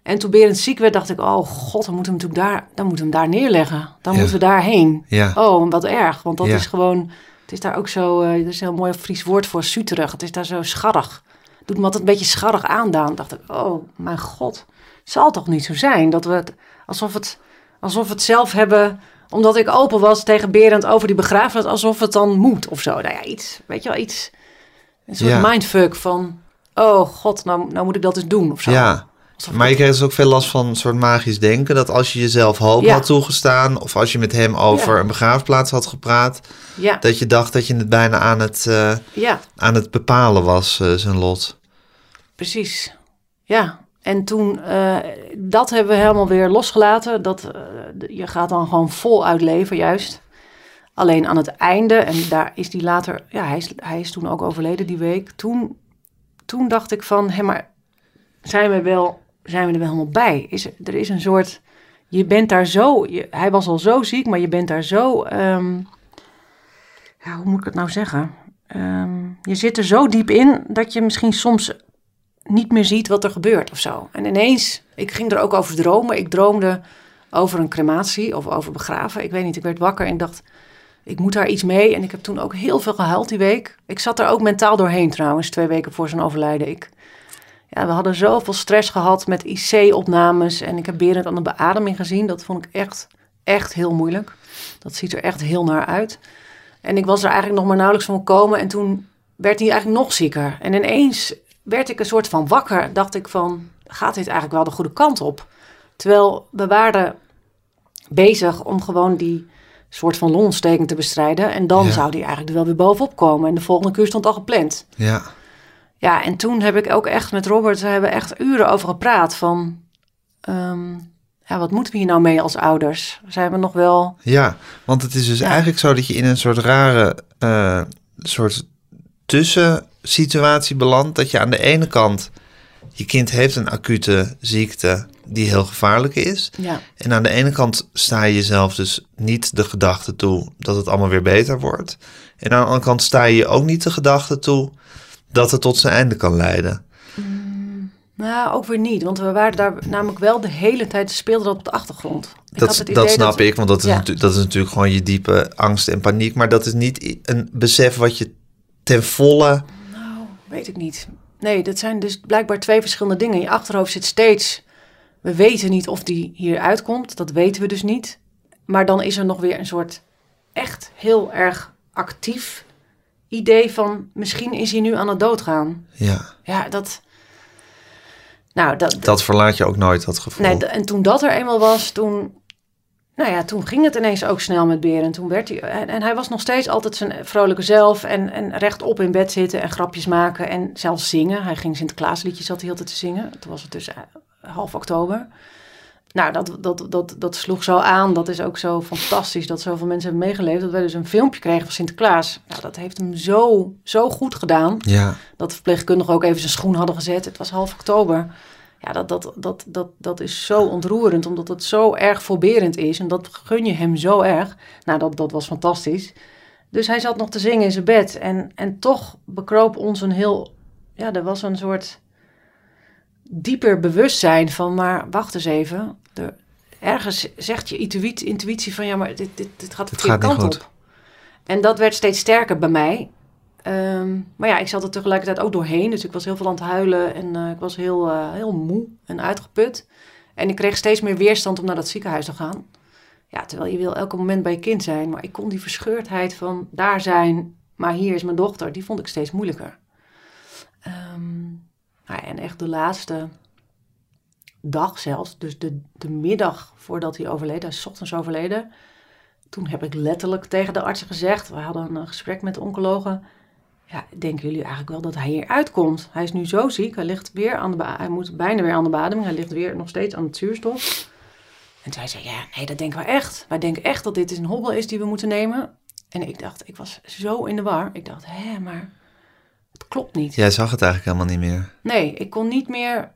En toen Berend ziek werd, dacht ik, oh god, dan moeten we hem natuurlijk daar, dan moeten we hem daar neerleggen. Dan Ja. moeten we daarheen. Ja. Oh, wat erg. Want dat Ja. is gewoon, het is daar ook zo, eh er is een heel mooi Fries woord voor, suterig. Het is daar zo scharrig. Doet me altijd een beetje scharrig aandaan. dacht ik, oh mijn god, het zal toch niet zo zijn dat we het, alsof het, alsof het zelf hebben, omdat ik open was tegen Berend over die begrafenis, alsof het dan moet of zo. Nou ja, iets, weet je wel, iets, een soort Ja. mindfuck van, oh god, nou, nou moet ik dat eens doen of zo. Ja, maar je kreeg dus ook veel last van een soort magisch denken. Dat als je jezelf hoop Ja. had toegestaan... of als je met hem over Ja. een begraafplaats had gepraat... ja, dat je dacht dat je het bijna aan het, ja. aan het bepalen was, eh, zijn lot. Precies. Ja. En toen, eh, dat hebben we helemaal weer losgelaten. Dat, je gaat dan gewoon vol uitleven, juist. Alleen aan het einde, en daar is die later, ja, hij is, hij is toen ook overleden die week. Toen, toen dacht ik van, hé, maar zijn we, wel, zijn we er wel helemaal bij? Is, er- is een soort, je bent daar zo, je, hij was al zo ziek, maar je bent daar zo, ehm, ja, hoe moet ik het nou zeggen? Ehm, je zit er zo diep in dat je misschien soms niet meer ziet wat er gebeurt of zo. En ineens, ik ging er ook over dromen. Ik droomde over een crematie of over begraven. Ik weet niet, ik werd wakker en dacht, ik moet daar iets mee. En ik heb toen ook heel veel gehuild die week. Ik zat er ook mentaal doorheen trouwens, twee weken voor zijn overlijden. Ik, ja, we hadden zoveel stress gehad met IC-opnames. En ik heb Berend aan de beademing gezien. Dat vond ik echt, echt heel moeilijk. Dat ziet er echt heel naar uit. En ik was er eigenlijk nog maar nauwelijks van komen. En toen werd hij eigenlijk nog zieker. En ineens werd ik een soort van wakker. Dacht ik van, gaat dit eigenlijk wel de goede kant op? Terwijl we waren bezig om gewoon die soort van longontsteking te bestrijden. En dan Ja. zou die eigenlijk er wel weer bovenop komen. En de volgende kuur stond al gepland. Ja, Ja, en toen heb ik ook echt met Robert, we hebben echt uren over gepraat van... ehm, ja, wat moeten we hier nou mee als ouders? Zijn we nog wel... ja, want het is dus Ja. eigenlijk zo dat je in een soort rare eh, soort tussensituatie belandt. Dat je aan de ene kant, je kind heeft een acute ziekte die heel gevaarlijk is. Ja, En aan de ene kant sta je jezelf dus niet de gedachte toe dat het allemaal weer beter wordt. En aan de andere kant sta je je ook niet de gedachte toe dat het tot zijn einde kan leiden. Nou, ook weer niet. Want we waren daar namelijk wel de hele tijd speelde dat op de achtergrond. Ik Dat, dat snap ik, want dat is, Ja. dat is natuurlijk gewoon je diepe angst en paniek. Maar dat is niet een besef wat je ten volle... Nou, weet ik niet. Nee, dat zijn dus blijkbaar twee verschillende dingen. In je achterhoofd zit steeds... We weten niet of die hier uitkomt. Dat weten we dus niet. Maar dan is er nog weer een soort echt heel erg actief idee van... Misschien is hij nu aan het doodgaan. Ja, Ja, dat... Nou, dat, dat verlaat je ook nooit, dat gevoel. Nee, en toen dat er eenmaal was, toen, nou ja, toen ging het ineens ook snel met Beren. Toen werd hij, en, en hij was nog steeds altijd zijn vrolijke zelf en, en rechtop in bed zitten en grapjes maken en zelfs zingen. Hij ging Sinterklaasliedjes altijd te zingen. Toen was het dus eh, half oktober. Nou, dat, dat, dat, dat sloeg zo aan. Dat is ook zo fantastisch dat zoveel mensen hebben meegeleefd. Dat wij dus een filmpje kregen van Sinterklaas. Nou, dat heeft hem zo, zo goed gedaan Ja, dat de verpleegkundigen ook even zijn schoen hadden gezet. Het was half oktober. Ja, dat, dat, dat, dat, dat is zo ontroerend, omdat het zo erg voorberend is. En dat gun je hem zo erg. Nou, dat, dat was fantastisch. Dus hij zat nog te zingen in zijn bed. En, en toch bekroop ons een heel... Ja, er was een soort dieper bewustzijn van... Maar wacht eens even. Er, ergens zegt je intuïtie, intuïtie van... Ja, maar dit, dit, dit gaat de verkeerde kant op. En dat werd steeds sterker bij mij. Ehm, maar ja, ik zat er tegelijkertijd ook doorheen. Dus ik was heel veel aan het huilen en eh, ik was heel, eh, heel moe en uitgeput. En ik kreeg steeds meer weerstand om naar dat ziekenhuis te gaan. Ja, terwijl je wil elke moment bij je kind zijn. Maar ik kon die verscheurdheid van daar zijn, maar hier is mijn dochter, die vond ik steeds moeilijker. Ehm, nou ja, en echt de laatste dag zelfs, dus de, de middag voordat hij overleed, hij is ochtends overleden. Toen heb ik letterlijk tegen de artsen gezegd, we hadden een gesprek met de oncologen. Ja, denken jullie eigenlijk wel dat hij hier uitkomt? Hij is nu zo ziek, hij ligt weer aan de hij moet bijna weer aan de bademing, hij ligt weer nog steeds aan het zuurstof. En zij zei, ja, nee, dat denken we echt. Wij denken echt dat dit een hobbel is die we moeten nemen. En ik dacht, ik was zo in de war. Ik dacht, hé, maar het klopt niet. jij zag het eigenlijk helemaal niet meer. Nee, ik kon niet meer,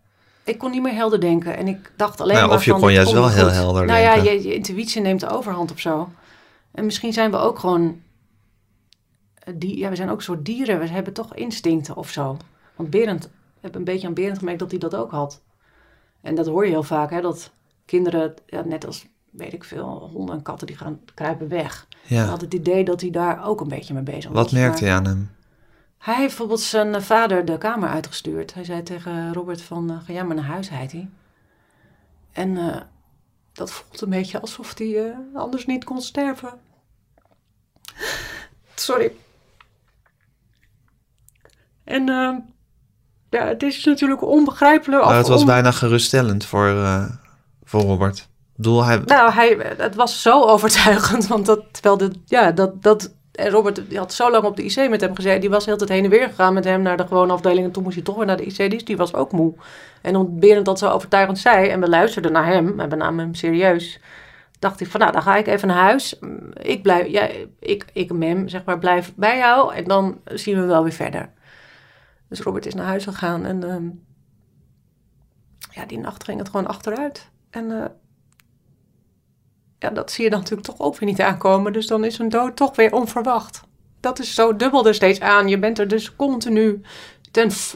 ik kon niet meer helder denken. En ik dacht alleen Nou, maar of je van, kon juist wel heel helder nou ja, denken. je, je intuïtie neemt de overhand of zo. En misschien zijn we ook gewoon, eh, die, ja, we zijn ook een soort dieren. We hebben toch instincten of zo. Want Berend, ik heb een beetje aan Berend gemerkt dat hij dat ook had. En dat hoor je heel vaak, hè, dat kinderen, ja, net als, weet ik veel, honden en katten, die gaan kruipen weg. Ik Ja. had het idee dat hij daar ook een beetje mee bezig was. Wat merkte maar- je aan hem? Hij heeft bijvoorbeeld zijn eh, vader de kamer uitgestuurd. Hij zei tegen Robert van, eh, ga jij maar naar huis, heet hij. En eh, dat voelt een beetje alsof hij eh, anders niet kon sterven. Sorry. En ja, het is natuurlijk onbegrijpelijk. Nou, het was on- bijna geruststellend voor, eh, voor Robert. Ik bedoel, hij, Nou, hij, het was zo overtuigend, want dat, terwijl de, ja, dat, dat, en Robert die had zo lang op de IC met hem gezeten, die was heel tijd heen en weer gegaan met hem naar de gewone afdeling en toen moest hij toch weer naar de IC, dus die was ook moe. En omdat dat zo overtuigend zei en we luisterden naar hem, we namen hem serieus, dacht ik van nou, dan ga ik even naar huis. Ik blijf, jij, ik, ik Mem, zeg maar, blijf bij jou en dan zien we wel weer verder. Dus Robert is naar huis gegaan en ehm, ja, die nacht ging het gewoon achteruit. En eh, ja, dat zie je dan natuurlijk toch ook weer niet aankomen. Dus dan is een dood toch weer onverwacht. Dat is zo dubbel er steeds aan. Je bent er dus continu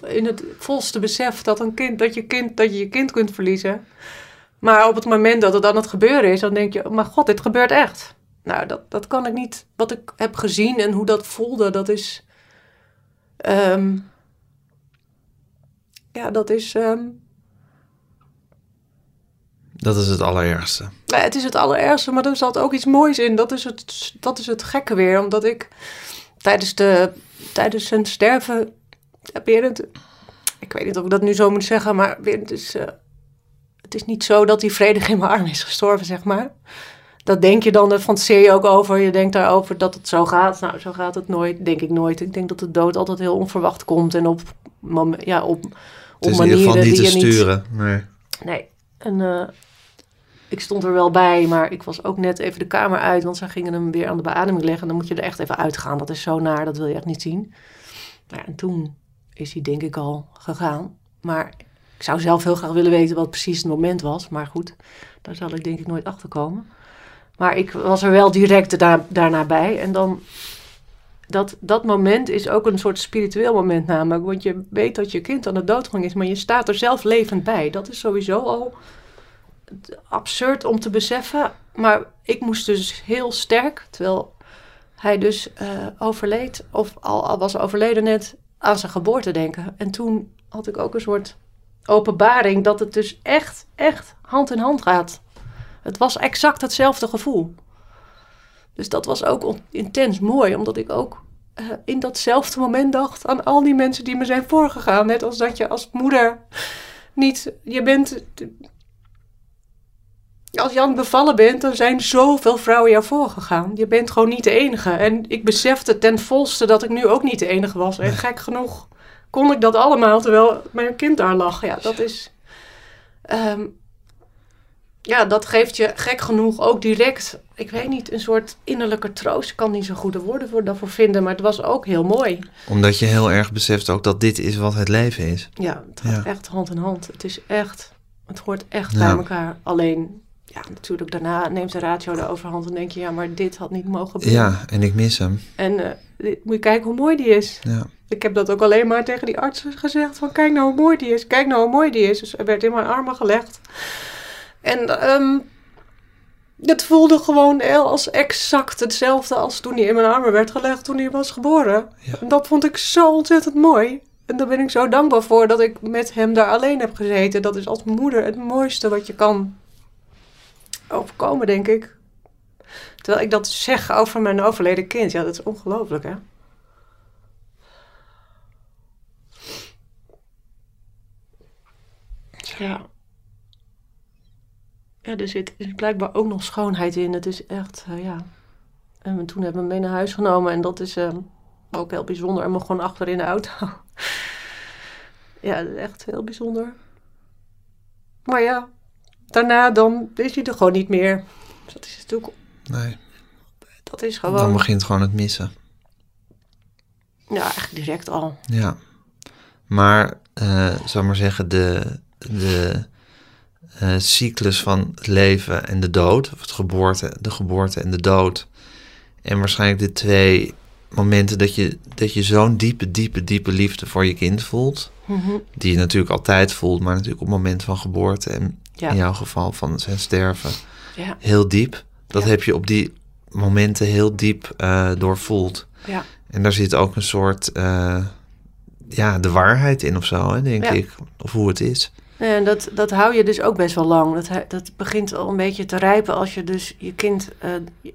in het volste besef dat, een kind, dat, je kind, dat je je kind kunt verliezen. Maar op het moment dat het dan het gebeuren is, dan denk je, mijn god, dit gebeurt echt. Nou, dat, dat kan ik niet. Wat ik heb gezien en hoe dat voelde, dat is... ehm, ja, dat is... ehm, dat is het allerergste. Het is het allerergste, maar er zat ook iets moois in. Dat is het, dat is het gekke weer. Omdat ik tijdens, de, tijdens zijn sterven... Berend, ik weet niet of ik dat nu zo moet zeggen, maar Berend is... eh, het is niet zo dat hij vredig in mijn arm is gestorven, zeg maar. Dat denk je dan, daar fantaseer je ook over. Je denkt daarover dat het zo gaat. Nou, zo gaat het nooit, denk ik nooit. Ik denk dat de dood altijd heel onverwacht komt. En op, ja, op, op Het is in manieren ieder geval niet die te je niet... sturen. Nee. Nee. En eh, ik stond er wel bij, maar ik was ook net even de kamer uit, want ze gingen hem weer aan de beademing leggen. Dan moet je er echt even uitgaan. Dat is zo naar, dat wil je echt niet zien. Nou ja, en toen is hij denk ik al gegaan. Maar ik zou zelf heel graag willen weten wat precies het moment was. Maar goed, daar zal ik denk ik nooit achter komen. Maar ik was er wel direct da daarna bij. En dan, dat, dat moment is ook een soort spiritueel moment namelijk. Want je weet dat je kind aan de doodgang is, maar je staat er zelf levend bij. Dat is sowieso al absurd om te beseffen. Maar ik moest dus heel sterk, terwijl hij dus uh, overleed, of al, was overleden net, aan zijn geboorte denken. En toen had ik ook een soort openbaring dat het dus echt, echt hand in hand gaat. Het was exact hetzelfde gevoel. Dus dat was ook intens mooi, omdat ik ook uh, in datzelfde moment dacht aan al die mensen die me zijn voorgegaan. Net als dat je als moeder niet, je bent, als Jan bevallen bent, dan zijn zoveel vrouwen jou voorgegaan. Je bent gewoon niet de enige. En ik besefte ten volste dat ik nu ook niet de enige was. En gek genoeg kon ik dat allemaal terwijl mijn kind daar lag. Ja, dat is. Um, ja, dat geeft je gek genoeg ook direct, ik weet niet, een soort innerlijke troost. Ik kan niet zo goede woorden voor daarvoor vinden, maar het was ook heel mooi. Omdat je heel erg beseft ook dat dit is wat het leven is. Ja, het gaat echt hand in hand. Het is echt, het hoort echt bij elkaar. Alleen, ja, natuurlijk daarna neemt de ratio de overhand en denk je, ja, maar dit had niet mogen gebeuren. Ja, en ik mis hem. En uh, moet je kijken hoe mooi die is. Ja. Ik heb dat ook alleen maar tegen die arts gezegd, van kijk nou hoe mooi die is, kijk nou hoe mooi die is. Dus hij werd in mijn armen gelegd. En um, het voelde gewoon als exact hetzelfde als toen hij in mijn armen werd gelegd toen hij was geboren. En dat vond ik zo ontzettend mooi. En daar ben ik zo dankbaar voor dat ik met hem daar alleen heb gezeten. Dat is als moeder het mooiste wat je kan overkomen, denk ik. Terwijl ik dat zeg over mijn overleden kind. Ja, dat is ongelooflijk, hè? Ja ja, er zit blijkbaar ook nog schoonheid in. Het is echt, uh, ja. En toen hebben we hem mee naar huis genomen en dat is uh, ook heel bijzonder. En gewoon achter in de auto. ja, echt heel bijzonder. Maar ja, daarna dan is hij er gewoon niet meer. Dus dat is natuurlijk... Nee. Dat is gewoon... Dan begint gewoon het missen. Ja, eigenlijk direct al. Ja. Maar, uh, zou maar zeggen, de... de uh, cyclus van het leven en de dood, of het geboorte, de geboorte en de dood. En waarschijnlijk de twee momenten dat je, dat je zo'n diepe, diepe, diepe liefde voor je kind voelt. Mhm. Die je natuurlijk altijd voelt, maar natuurlijk op het moment van geboorte en in jouw geval van zijn sterven. Ja. Heel diep. Dat Ja. heb je op die momenten heel diep eh doorvoeld. Ja. En daar zit ook een soort, eh, ja, de waarheid in of zo, hè, denk Ja. ik. Of hoe het is. En dat, dat hou je dus ook best wel lang. Dat, dat begint al een beetje te rijpen als je dus je kind, eh,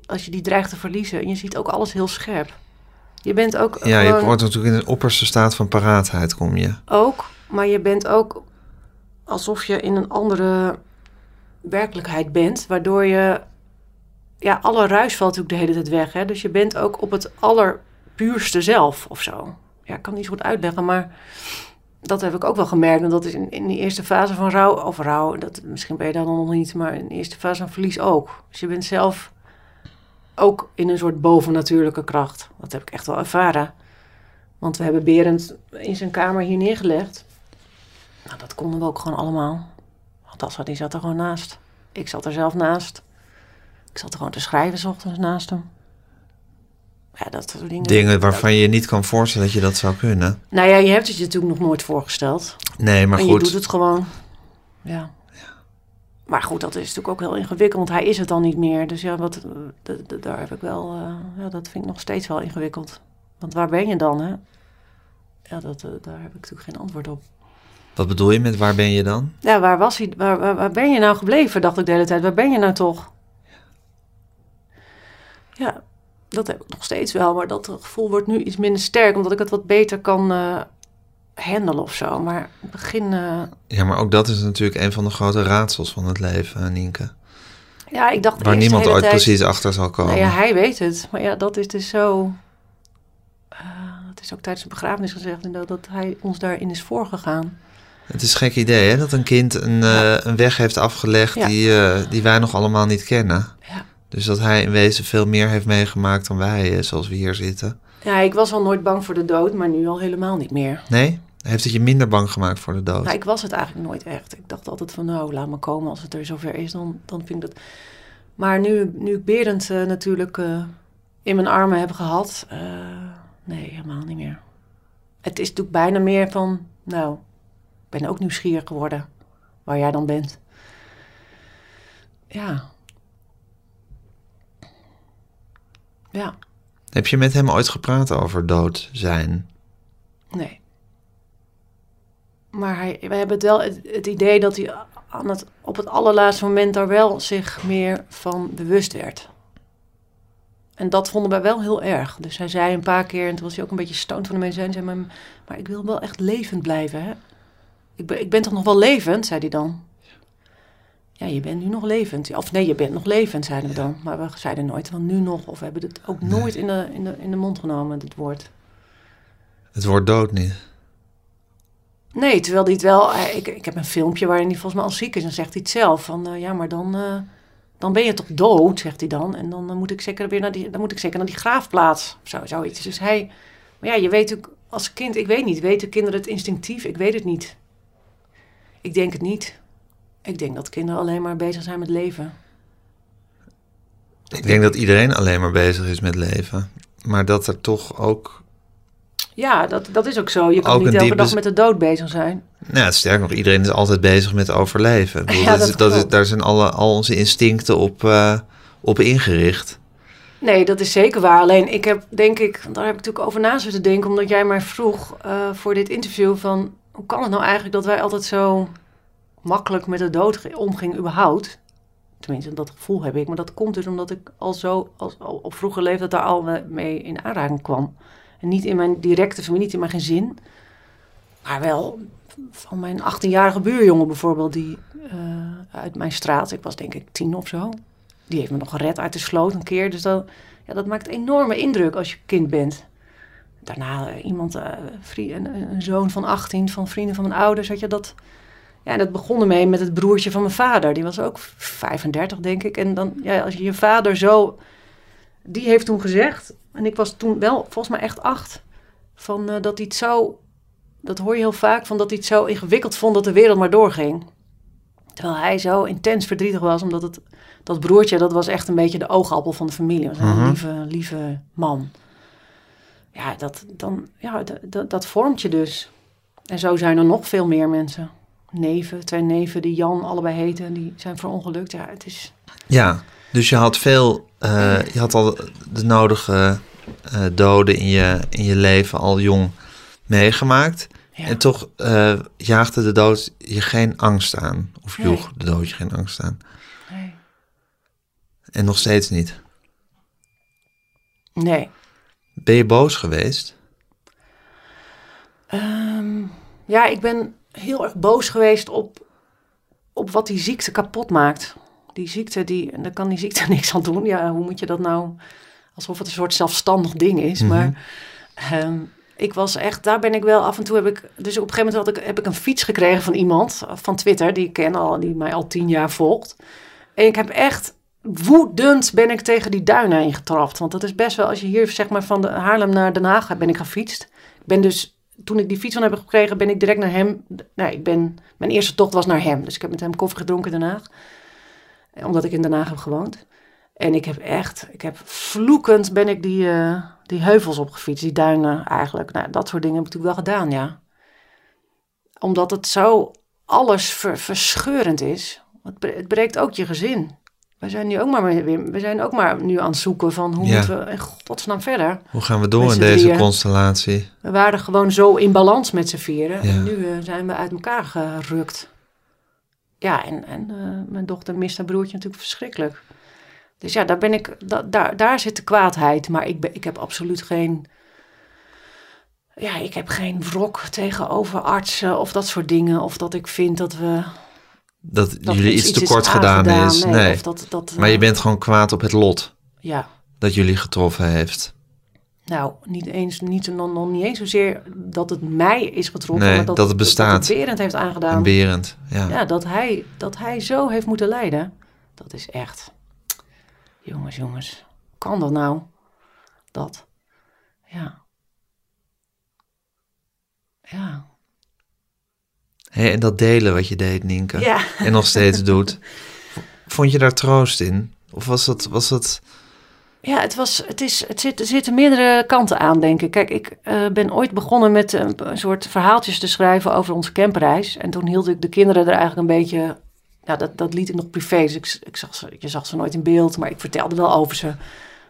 als je die dreigt te verliezen. En je ziet ook alles heel scherp. Je bent ook Ja, je wordt natuurlijk in een opperste staat van paraatheid, kom je. ook, maar je bent ook alsof je in een andere werkelijkheid bent, waardoor je, ja, alle ruis valt natuurlijk de hele tijd weg. Hè? Dus je bent ook op het allerpuurste zelf of zo. Ja, ik kan niet zo goed uitleggen, maar dat heb ik ook wel gemerkt. En dat is in, in die eerste fase van rouw, of rouw, dat, misschien ben je dan nog niet, maar in de eerste fase van verlies ook. Dus je bent zelf ook in een soort bovennatuurlijke kracht. Dat heb ik echt wel ervaren. Want we hebben Berend in zijn kamer hier neergelegd. Nou, dat konden we ook gewoon allemaal. Want Tassa, die zat er gewoon naast. Ik zat er zelf naast. Ik zat er gewoon te schrijven, s ochtends naast hem. Ja, dat soort dingen. Dingen waarvan je je niet kan voorstellen dat je dat zou kunnen. Nou ja, je hebt het je natuurlijk nog nooit voorgesteld. Nee, maar en je goed. doet het gewoon. Ja. Maar goed, dat is natuurlijk ook heel ingewikkeld, want hij is het dan niet meer. Dus ja, wat, daar heb ik wel, eh, ja, dat vind ik nog steeds wel ingewikkeld. Want waar ben je dan, hè? Ja, dat, eh, daar heb ik natuurlijk geen antwoord op. Wat bedoel je met waar ben je dan? Ja, waar was hij? Waar, waar, waar ben je nou gebleven? Dacht ik de hele tijd. Waar ben je nou toch? Ja, dat heb ik nog steeds wel. Maar dat gevoel wordt nu iets minder sterk, omdat ik het wat beter kan eh handelen of zo. Maar begin, eh, Ja, maar ook dat is natuurlijk een van de grote raadsels van het leven, eh, Nienke. ja, ik dacht Waar niemand ooit tijd- precies achter zal komen. Nou ja, hij weet het. Maar ja, dat is dus zo. eh, het is ook tijdens de begrafenis gezegd dat hij ons daarin is voorgegaan. Het is een gek idee, hè? Dat een kind een, eh, een weg heeft afgelegd Ja. die, eh, die wij nog allemaal niet kennen. Ja. Dus dat hij in wezen veel meer heeft meegemaakt dan wij, eh, zoals we hier zitten. Ja, ik was al nooit bang voor de dood, maar nu al helemaal niet meer. Nee? Heeft het je minder bang gemaakt voor de dood? Nou, ik was het eigenlijk nooit echt. Ik dacht altijd van, nou, laat me komen. Als het er zover is, dan, dan vind ik dat... Maar nu, nu ik Berend natuurlijk in mijn armen heb gehad... eh, Nee, helemaal niet meer. Het is natuurlijk bijna meer van, nou, ben ook nieuwsgierig geworden waar jij dan bent. Ja. Ja, Heb je met hem ooit gepraat over dood zijn? nee. Maar hij, we hebben het wel het, het idee dat hij aan het, op het allerlaatste moment daar wel zich meer van bewust werd. En dat vonden wij wel heel erg. Dus hij zei een paar keer, en toen was hij ook een beetje stoned van de mensen, zei, maar, maar ik wil wel echt levend blijven, hè? Ik ben, ik ben toch nog wel levend, zei hij dan. Ja, je bent nu nog levend. Of nee, je bent nog levend, zeiden we dan. Maar we zeiden nooit van nu nog. Of we hebben het ook nooit in de, in de, in de mond genomen, dit woord. Het woord dood niet. Nee, terwijl hij het wel... hij- Ik, ik heb een filmpje waarin hij volgens mij al ziek is. En zegt hij het zelf. Van, eh, ja, maar dan, eh, dan ben je toch dood, zegt hij dan. En dan, eh, moet ik zeker weer naar die, dan moet ik zeker naar die graafplaats. Of zo, zoiets. Dus hij... Maar ja, je weet ook als kind... Ik weet niet. Weten kinderen het instinctief? Ik weet het niet. Ik denk het niet. Ik denk dat kinderen alleen maar bezig zijn met leven. Ik denk dat iedereen alleen maar bezig is met leven. Maar dat er toch ook... Ja, dat, dat is ook zo. Je kan Ook niet elke dag met de dood bezig zijn. Nou, sterker nog, iedereen is altijd bezig met overleven. Ik bedoel, Ja, dat is, dat daar zijn alle, al onze instincten op, eh, op ingericht. Nee, dat is zeker waar. Alleen ik heb, denk ik, daar heb ik natuurlijk over na zitten denken, omdat jij mij vroeg eh, voor dit interview van hoe kan het nou eigenlijk dat wij altijd zo makkelijk met de dood ge- omgingen überhaupt? Tenminste, dat gevoel heb ik. Maar dat komt dus omdat ik al zo als, al op vroege leeftijd daar al me- mee in aanraking kwam. En niet in mijn directe familie, niet in mijn gezin. Maar wel van mijn 18-jarige buurjongen bijvoorbeeld, die eh, uit mijn straat, ik was denk ik tien of zo, die heeft me nog gered uit de sloot een keer. Dus dat, ja, dat maakt enorme indruk als je kind bent. Daarna eh, iemand, eh, vrie- een, een zoon van 18, van vrienden van mijn ouders, had je dat. Ja, en dat begon ermee met het broertje van mijn vader. Die was ook 35, denk ik. En dan, ja, als je je vader zo. Die heeft toen gezegd, en ik was toen wel volgens mij echt acht, van eh, dat hij het zo. Dat hoor je heel vaak, van dat hij het zo ingewikkeld vond dat de wereld maar doorging. Terwijl hij zo intens verdrietig was, omdat het dat broertje, dat was echt een beetje de oogappel van de familie. Was een Mhm. lieve, lieve man. Ja, dat, dan, ja dat, vormt je dus. En zo zijn er nog veel meer mensen. Neven, twee neven die Jan allebei heten, die zijn verongelukt. Ja, het is... Ja, dus je had veel, eh, je had al de nodige eh, doden in je, in je leven al jong meegemaakt. Ja. En toch eh, jaagde de dood je geen angst aan. Of Nee. joeg de dood je geen angst aan. Nee. En nog steeds niet. nee. Ben je boos geweest? Ehm, ja, ik ben heel erg boos geweest op, op wat die ziekte kapot maakt. Die ziekte, die, daar kan die ziekte niks aan doen. Ja, hoe moet je dat nou... Alsof het een soort zelfstandig ding is. Mhm. Maar ehm, ik was echt... Daar ben ik wel af en toe heb ik... Dus op een gegeven moment had ik, heb ik een fiets gekregen van iemand van Twitter... die ik ken al, die mij al tien jaar volgt. En ik heb echt... Woedend ben ik tegen die duinen ingetrapt. Want dat is best wel... Als je hier zeg maar van de Haarlem naar Den Haag ben ik gefietst. Ik ben dus toen ik die fiets van heb gekregen, ben ik direct naar hem. Nee, ik ben, mijn eerste tocht was naar hem. Dus ik heb met hem koffie gedronken in Den Haag. Eh, Omdat ik in Den Haag heb gewoond. En ik heb echt, ik heb vloekend ben ik die, eh, die heuvels opgefietst, die duinen eigenlijk. Nou, dat soort dingen heb ik natuurlijk wel gedaan, ja. Omdat het zo alles ver- verscheurend is. Het breekt ook je gezin. We zijn nu ook maar weer, we zijn ook maar nu aan het zoeken van hoe Ja. moeten we in godsnaam verder. Hoe gaan we door Met in deze drieën. constellatie? We waren gewoon zo in balans met z'n vieren. Ja. En nu eh, zijn we uit elkaar gerukt. Ja, en, en eh, mijn dochter mist haar broertje natuurlijk verschrikkelijk. Dus ja, daar, ben ik, da, daar, daar zit de kwaadheid. Maar ik, ben, ik heb absoluut geen... Ja, ik heb geen wrok tegenover artsen of dat soort dingen. Of dat ik vind dat we... Dat, Dat jullie iets is tekort gedaan is. Nee, Nee. Of dat, dat, Maar je eh, bent gewoon kwaad op het lot Ja, dat jullie getroffen heeft. nou, niet eens, niet, nog, nog niet eens zozeer dat het mij is getroffen. Nee, maar dat, dat het bestaat. Dat het Berend heeft aangedaan. En Berend. Ja. Ja, dat hij, dat hij zo heeft moeten lijden. Dat is echt. Jongens, jongens. Kan dat nou? Dat. Ja. Ja. En dat delen wat je deed, Nienke. Ja. En nog steeds doet. Vond je daar troost in? Of was dat, was dat Ja, het, was, het, is, het zit, er zitten meerdere kanten aan, denk ik. Kijk, ik eh, ben ooit begonnen met een, een soort verhaaltjes te schrijven over onze camperreis. En toen hield ik de kinderen er eigenlijk een beetje... Ja, dat, dat liet ik nog privé. Dus ik, ik zag ze, je zag ze nooit in beeld, maar ik vertelde wel over ze.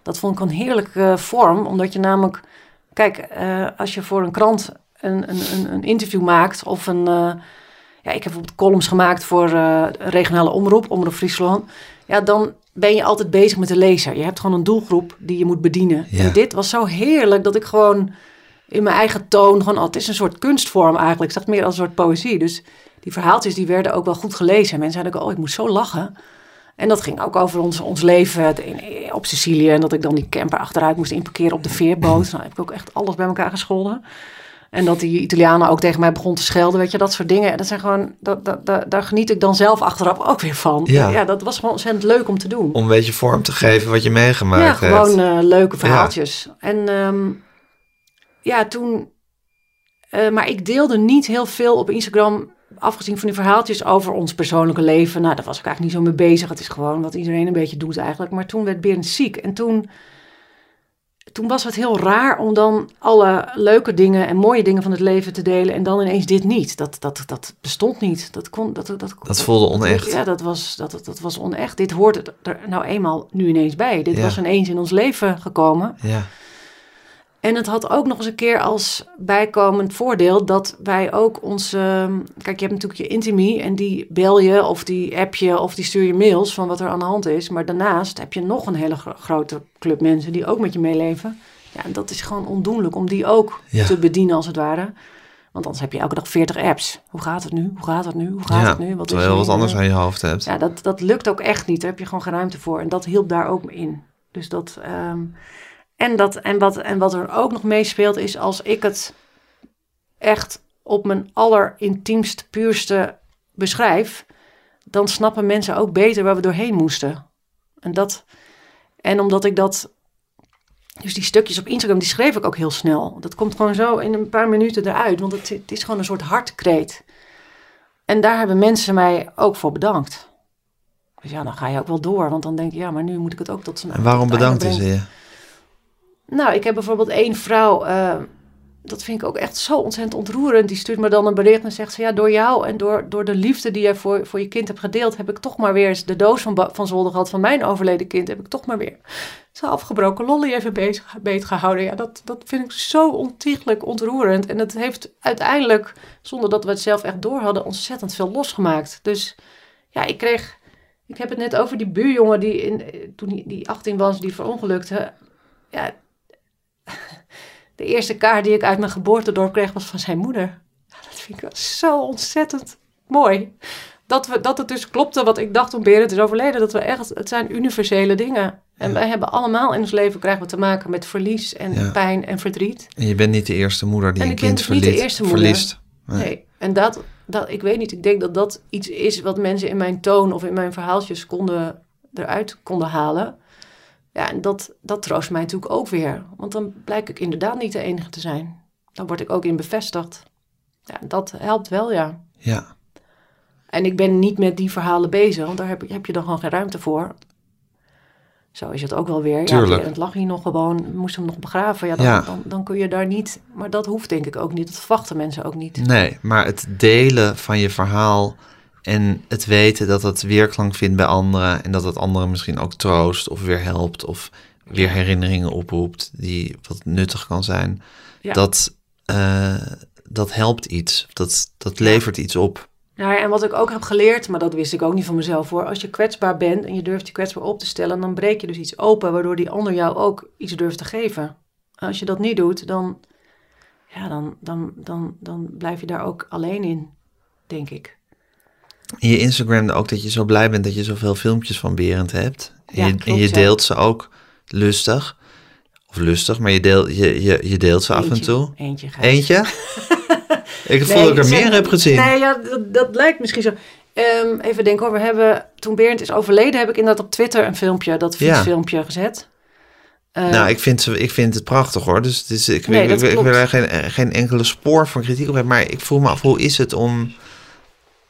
Dat vond ik een heerlijke eh, vorm, omdat je namelijk... Kijk, eh, als je voor een krant een, een, een, interview maakt of een... eh, ja, ik heb bijvoorbeeld columns gemaakt voor eh, regionale omroep, Omroep Friesland. Ja, dan ben je altijd bezig met de lezer. Je hebt gewoon een doelgroep die je moet bedienen. Ja. En dit was zo heerlijk dat ik gewoon in mijn eigen toon... Gewoon, oh, het is een soort kunstvorm eigenlijk. Ik zag het meer als een soort poëzie. Dus die verhaaltjes die werden ook wel goed gelezen. Mensen zeiden ook, oh, ik moest zo lachen. En dat ging ook over ons, ons leven in- op Sicilië. En dat ik dan die camper achteruit moest inparkeren op de veerboot. Nou heb ik ook echt alles bij elkaar gescholden. En dat die Italianen ook tegen mij begon te schelden. Weet je, dat soort dingen. Dat zijn gewoon, dat, dat, dat- daar geniet ik dan zelf achteraf ook weer van. Ja. Ja, dat was gewoon ontzettend leuk om te doen. Om een beetje vorm te geven wat je ja, meegemaakt hebt. gewoon eh, leuke verhaaltjes. En ehm, ja, toen... eh, maar ik deelde niet heel veel op Instagram... afgezien van die verhaaltjes over ons persoonlijke leven. Nou, daar was ik eigenlijk niet zo mee bezig. Het is gewoon wat iedereen een beetje doet eigenlijk. Maar toen werd Berend ziek. En toen... Toen was het heel raar om dan alle leuke dingen en mooie dingen van het leven te delen. En dan ineens dit niet. Dat, dat, dat bestond niet. Dat, kon, dat, dat, Dat voelde onecht. ja, dat was, dat, dat, dat was onecht. Dit hoort er nou eenmaal nu ineens bij. Dit Ja. was ineens in ons leven gekomen. Ja. En het had ook nog eens een keer als bijkomend voordeel dat wij ook onze... Kijk, je hebt natuurlijk je intimie en die bel je of die app je of die stuur je mails van wat er aan de hand is. Maar daarnaast heb je nog een hele gro- grote club mensen die ook met je meeleven. Ja, en dat is gewoon ondoenlijk om die ook Ja. te bedienen als het ware. Want anders heb je elke dag 40 apps. Hoe gaat het nu? Hoe gaat het nu? Hoe gaat ja. het nu? Wat is terwijl je wat anders aan je hoofd hebt. Ja, dat, dat lukt ook echt niet. Daar heb je gewoon geen ruimte voor. En dat hielp daar ook in. Dus dat. ehm, en, dat en, wat, en wat er ook nog meespeelt, is als ik het echt op mijn allerintiemst, puurste beschrijf, dan snappen mensen ook beter waar we doorheen moesten. En, dat, en omdat ik dat. Dus die stukjes op Instagram, die schreef ik ook heel snel. Dat komt gewoon zo in een paar minuten eruit. Want het, het is gewoon een soort hartkreet. En daar hebben mensen mij ook voor bedankt. Dus ja, dan ga je ook wel door. Want dan denk je, ja, maar nu moet ik het ook tot zijn En waarom bedankten ze je? Nou, ik heb bijvoorbeeld één vrouw, eh, dat vind ik ook echt zo ontzettend ontroerend. Die stuurt me dan een bericht en zegt ze, ja, door jou en door, door de liefde die jij voor, voor je kind hebt gedeeld, heb ik toch maar weer eens de doos van, van zolder gehad van mijn overleden kind. Heb ik toch maar weer zo'n afgebroken lolly even bezig, beet gehouden. Ja, dat, dat vind ik zo ontiegelijk ontroerend. En het heeft uiteindelijk, zonder dat we het zelf echt door hadden, ontzettend veel losgemaakt. Dus ja, ik kreeg, ik heb het net over die buurjongen die in, toen die, die 18 was, die verongelukte. Ja, de eerste kaart die ik uit mijn geboortedorp kreeg was van zijn moeder. Ja, dat vind ik wel zo ontzettend mooi. Dat, we, dat het dus klopte wat ik dacht toen Berend is overleden. Dat we echt, het zijn universele dingen. En wij hebben allemaal in ons leven krijgen we te maken met verlies en Ja. pijn en verdriet. En je bent niet de eerste moeder die En een kind dus niet de verliet, eerste moeder. verliest. Nee. Nee. En dat, dat, ik weet niet, ik denk dat dat iets is wat mensen in mijn toon of in mijn verhaaltjes konden, eruit konden halen. Ja, en dat, dat troost mij natuurlijk ook weer. Want dan blijk ik inderdaad niet de enige te zijn. Dan word ik ook in bevestigd. Ja, dat helpt wel, ja. Ja. En ik ben niet met die verhalen bezig, want daar heb, je- heb je dan gewoon geen ruimte voor. Zo is het ook wel weer. Tuurlijk. Ja, het lag hier nog gewoon, we moesten hem nog begraven. Ja, dan, Ja. Dan, dan kun je daar niet. Maar dat hoeft denk ik ook niet. Dat verwachten mensen ook niet. Nee, maar het delen van je verhaal en het weten dat het weerklank vindt bij anderen en dat het anderen misschien ook troost of weer helpt of weer herinneringen oproept die wat nuttig kan zijn, Ja. dat, eh, dat helpt iets. Dat, dat levert iets op. Nou ja, en wat ik ook heb geleerd, maar dat wist ik ook niet van mezelf hoor. Als je kwetsbaar bent en je durft je kwetsbaar op te stellen, dan breek je dus iets open, waardoor die ander jou ook iets durft te geven. En als je dat niet doet, dan, ja, dan, dan, dan, dan blijf je daar ook alleen in, denk ik. In je Instagram ook dat je zo blij bent dat je zoveel filmpjes van Berend hebt. En, Ja, je, en ja. deelt ze ook lustig. Of lustig, maar je, deel, je, je, je deelt ze af en toe. Eentje. Eentje? ik voel Nee, dat ik er zeg- meer heb gezien. Nee, ja, dat, dat lijkt misschien zo. Ehm, even denken hoor, we hebben, toen Berend is overleden, heb ik inderdaad op Twitter een filmpje, dat Ja. fietsfilmpje gezet. Eh, Nou, ik vind, ze, ik vind het prachtig hoor. Dus is, ik, Nee, ik, ik, ik wil er geen, geen enkele spoor van kritiek op hebben. Maar ik voel me af, hoe is het om,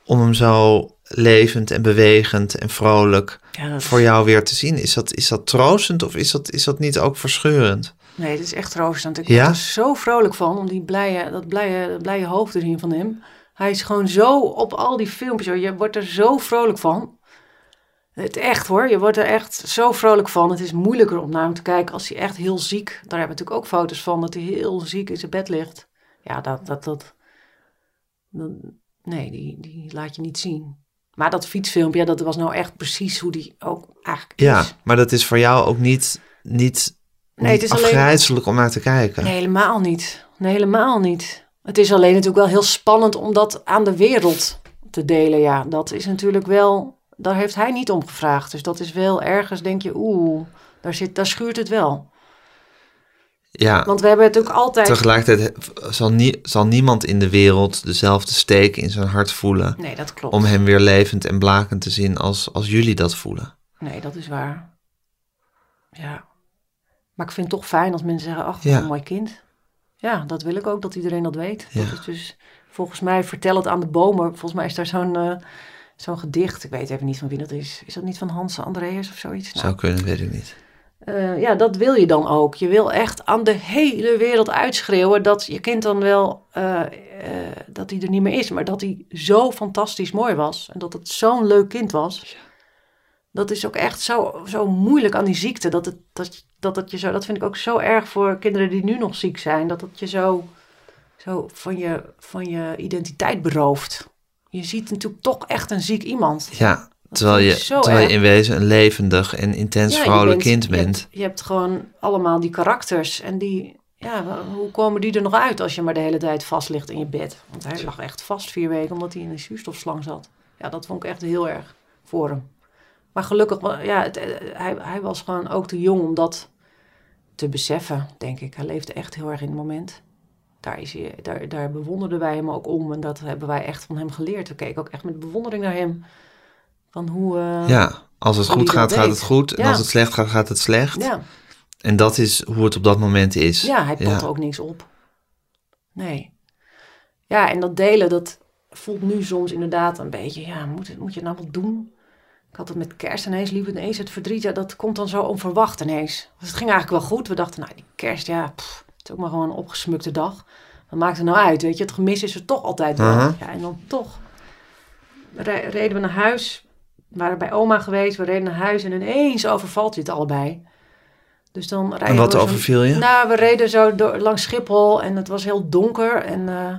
om hem zo levend en bewegend en vrolijk Ja, dat is- voor jou weer te zien? Is dat, is dat troostend of is dat, is dat niet ook verscheurend? Nee, het is echt troostend. Ik Ja? word er zo vrolijk van om die blije, dat blije, dat blije hoofd te zien van hem. Hij is gewoon zo op al die filmpjes. Je wordt er zo vrolijk van. Het echt hoor, je wordt er echt zo vrolijk van. Het is moeilijker om naar hem te kijken als hij echt heel ziek. Daar hebben we natuurlijk ook foto's van dat hij heel ziek in zijn bed ligt. Ja, dat, dat, dat, dat- nee, die, die laat je niet zien. Maar dat fietsfilmpje, ja, dat was nou echt precies hoe die ook eigenlijk Ja, is. maar dat is voor jou ook niet, niet, Nee, het is alleen- afgrijzelijk om naar te kijken. Nee, helemaal niet. Nee, helemaal niet. Het is alleen natuurlijk wel heel spannend om dat aan de wereld te delen. Ja, dat is natuurlijk wel... Daar heeft hij niet om gevraagd. Dus dat is wel ergens, denk je, oeh, daar, zit, daar schuurt het wel. Ja, Want we hebben het ook altijd... tegelijkertijd zal, nie, zal niemand in de wereld dezelfde steek in zijn hart voelen Nee, dat klopt. om hem weer levend en blakend te zien als, als jullie dat voelen. Nee, dat is waar. Ja. Maar ik vind het toch fijn als mensen zeggen, ach, wat Ja. een mooi kind. Ja, dat wil ik ook, dat iedereen dat weet. Ja. Dat is dus, volgens mij, vertel het aan de bomen. Volgens mij is daar zo'n eh, zo'n gedicht. Ik weet even niet van wie dat is. Is dat niet van Hans Andreas of zoiets? Nou, Zou kunnen, weet ik niet. Eh, ja, dat wil je dan ook. Je wil echt aan de hele wereld uitschreeuwen dat je kind dan wel, eh, eh, dat hij er niet meer is. Maar dat hij zo fantastisch mooi was. En dat het zo'n leuk kind was. Dat is ook echt zo, zo moeilijk aan die ziekte. Dat, het, dat, dat, het je zo, dat vind ik ook zo erg voor kinderen die nu nog ziek zijn. Dat het je zo, zo van, je, van je identiteit berooft. Je ziet natuurlijk toch echt een ziek iemand. Ja, terwijl je, terwijl je in wezen een levendig en intens Ja, bent- kind je bent. hebt- Je hebt, gewoon allemaal die karakters. En die, ja, hoe komen die er nog uit als je maar de hele tijd vast ligt in je bed? Want hij lag echt vast vier weken omdat hij in een zuurstofslang zat. Ja, dat vond ik echt heel erg voor hem. Maar gelukkig, ja, het, eh, hij, hij was gewoon ook te jong om dat te beseffen, denk ik. Hij leefde echt heel erg in het moment. Daar, is hij, daar, daar bewonderden wij hem ook om. En dat hebben wij echt van hem geleerd. We keken ook echt met bewondering naar hem. Van hoe... eh, Ja, als het goed gaat, gaat het goed. En Ja. als het slecht gaat, gaat het slecht. ja. En dat is hoe het op dat moment is. Ja, hij pot ook niks op. Nee. Ja, en dat delen, dat voelt nu soms inderdaad een beetje, ja, moet, moet je nou wel doen? Ik had het met kerst ineens, liep het ineens het verdriet, ja, dat komt dan zo onverwacht ineens. Dus het ging eigenlijk wel goed. We dachten, nou, die kerst, ja, pff, het is ook maar gewoon een opgesmukte dag. Wat maakt het nou uit, weet je? Het gemis is er toch altijd wel. Ja, en dan toch re- reden we naar huis. We waren bij oma geweest, we reden naar huis en ineens overvalt je het allebei. Dus dan rijden En wat we overviel je? nou, we reden zo door, langs Schiphol en het was heel donker. En eh,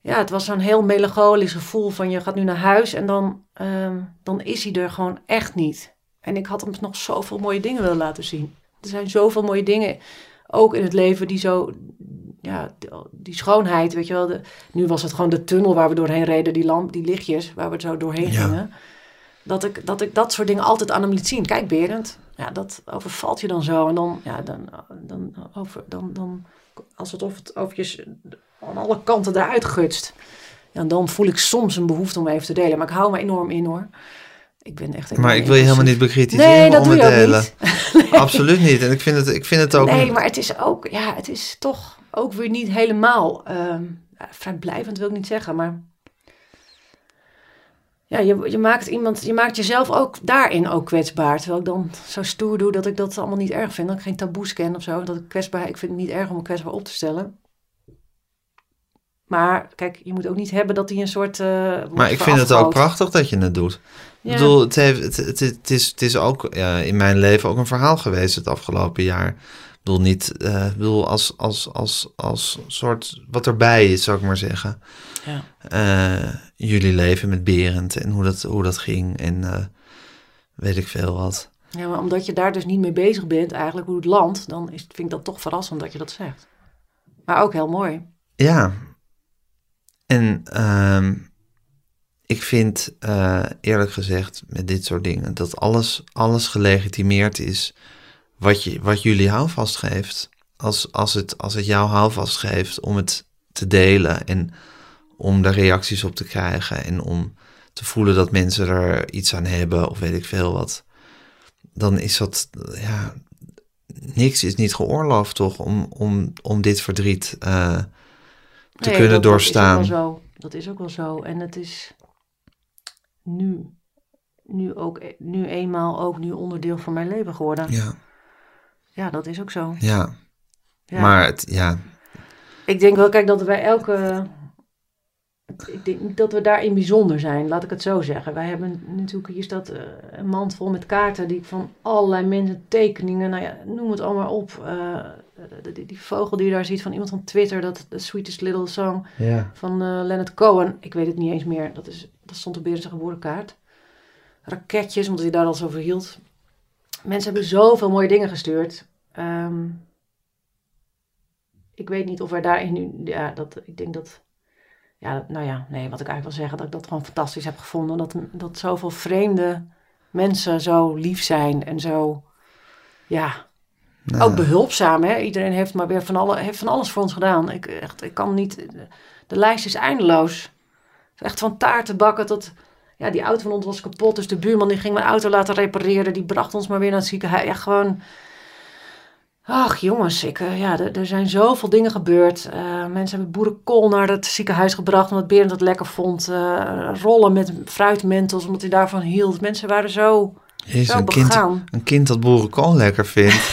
ja, het was zo'n heel melancholisch gevoel van je gaat nu naar huis en dan, ehm, dan is hij er gewoon echt niet. En ik had hem nog zoveel mooie dingen willen laten zien. Er zijn zoveel mooie dingen, ook in het leven, die zo, ja, die, die schoonheid, weet je wel. De, nu was het gewoon de tunnel waar we doorheen reden, die lamp, die lichtjes waar we zo doorheen Ja. gingen. Dat ik, dat ik dat soort dingen altijd aan hem liet zien. Kijk, Berend, ja, dat overvalt je dan zo. En dan, ja, dan, dan, over, dan, dan als het of het over je aan alle kanten eruit gutst. Ja, dan voel ik soms een behoefte om even te delen. Maar ik hou me enorm in hoor. Ik ben echt. Maar ik wil je helemaal niet bekritiseren Nee, dat om doe je delen. niet. Absoluut niet. En ik vind het, ik vind het ook... Nee, maar het is ook, ja, het is toch ook weer niet helemaal ehm vrijblijvend wil ik niet zeggen, maar ja, je, je maakt iemand, je maakt jezelf ook daarin ook kwetsbaar. Terwijl ik dan zo stoer doe dat ik dat allemaal niet erg vind, dat ik geen taboes ken of zo, dat ik kwetsbaar, ik vind het niet erg om me kwetsbaar op te stellen. Maar kijk, je moet ook niet hebben dat hij een soort. eh, Maar ik vind het ook prachtig dat je het doet. Ja. Ik bedoel, het, heeft, het, het, het is, het is ook in mijn leven ook een verhaal geweest het afgelopen jaar. Ik bedoel, niet, eh, ik bedoel als, als, als, als soort wat erbij is, zou ik maar zeggen. Ja. Jullie leven met Berend en hoe dat, hoe dat ging en eh, weet ik veel wat. Ja, maar omdat je daar dus niet mee bezig bent, eigenlijk hoe het landt, dan is, vind ik dat toch verrassend dat je dat zegt. Maar ook heel mooi. Ja. En ehm, ik vind eh, eerlijk gezegd met dit soort dingen dat alles, alles gelegitimeerd is wat, je, wat jullie houvast geeft. Als, als, het, als het jou houvast geeft om het te delen en om daar reacties op te krijgen en om te voelen dat mensen er iets aan hebben of weet ik veel wat. Dan is dat, ja, niks is niet geoorloofd toch om, om, om dit verdriet eh, te Nee, kunnen dat- doorstaan. Dat is, ook wel zo. dat is ook wel zo. En het is nu nu, ook, nu eenmaal ook nu onderdeel van mijn leven geworden. Ja, Ja, dat is ook zo. ja. Ja. Maar het, ja, Ik denk wel, kijk, dat bij elke... Ik denk niet dat we daarin bijzonder zijn, laat ik het zo zeggen. Wij hebben natuurlijk, hier staat eh, een mand vol met kaarten die van allerlei mensen, tekeningen, nou ja, noem het allemaal op. Eh, die, die- vogel die je daar ziet van iemand van Twitter, dat The Sweetest Little Song ja. van eh, Leonard Cohen. Ik weet het niet eens meer, dat, is, dat stond op Berendse geboortekaart. Raketjes, omdat hij daar al zo over hield. Mensen hebben zoveel mooie dingen gestuurd. Ehm, ik weet niet of wij daarin nu. Ja, dat, ik denk dat. Ja, nou ja, nee, wat ik eigenlijk wil zeggen, dat ik dat gewoon fantastisch heb gevonden. Dat, dat zoveel vreemde mensen zo lief zijn en zo. Ja, Nou, ook behulpzaam. Hè? Iedereen heeft maar weer van, alle, heeft van alles voor ons gedaan. Ik, echt, ik kan niet. De lijst is eindeloos. Echt van taarten bakken tot. Ja, die auto van ons was kapot. Dus de buurman die ging mijn auto laten repareren. Die bracht ons maar weer naar het ziekenhuis. Ja, gewoon. Ach jongens, ik, eh, ja, er, er zijn zoveel dingen gebeurd. Eh, mensen hebben boerenkool naar het ziekenhuis gebracht omdat Berend het lekker vond. Eh, rollen met fruitmentels omdat hij daarvan hield. Mensen waren zo, Jezus, zo een, kind, begaan. een kind dat boerenkool lekker vindt.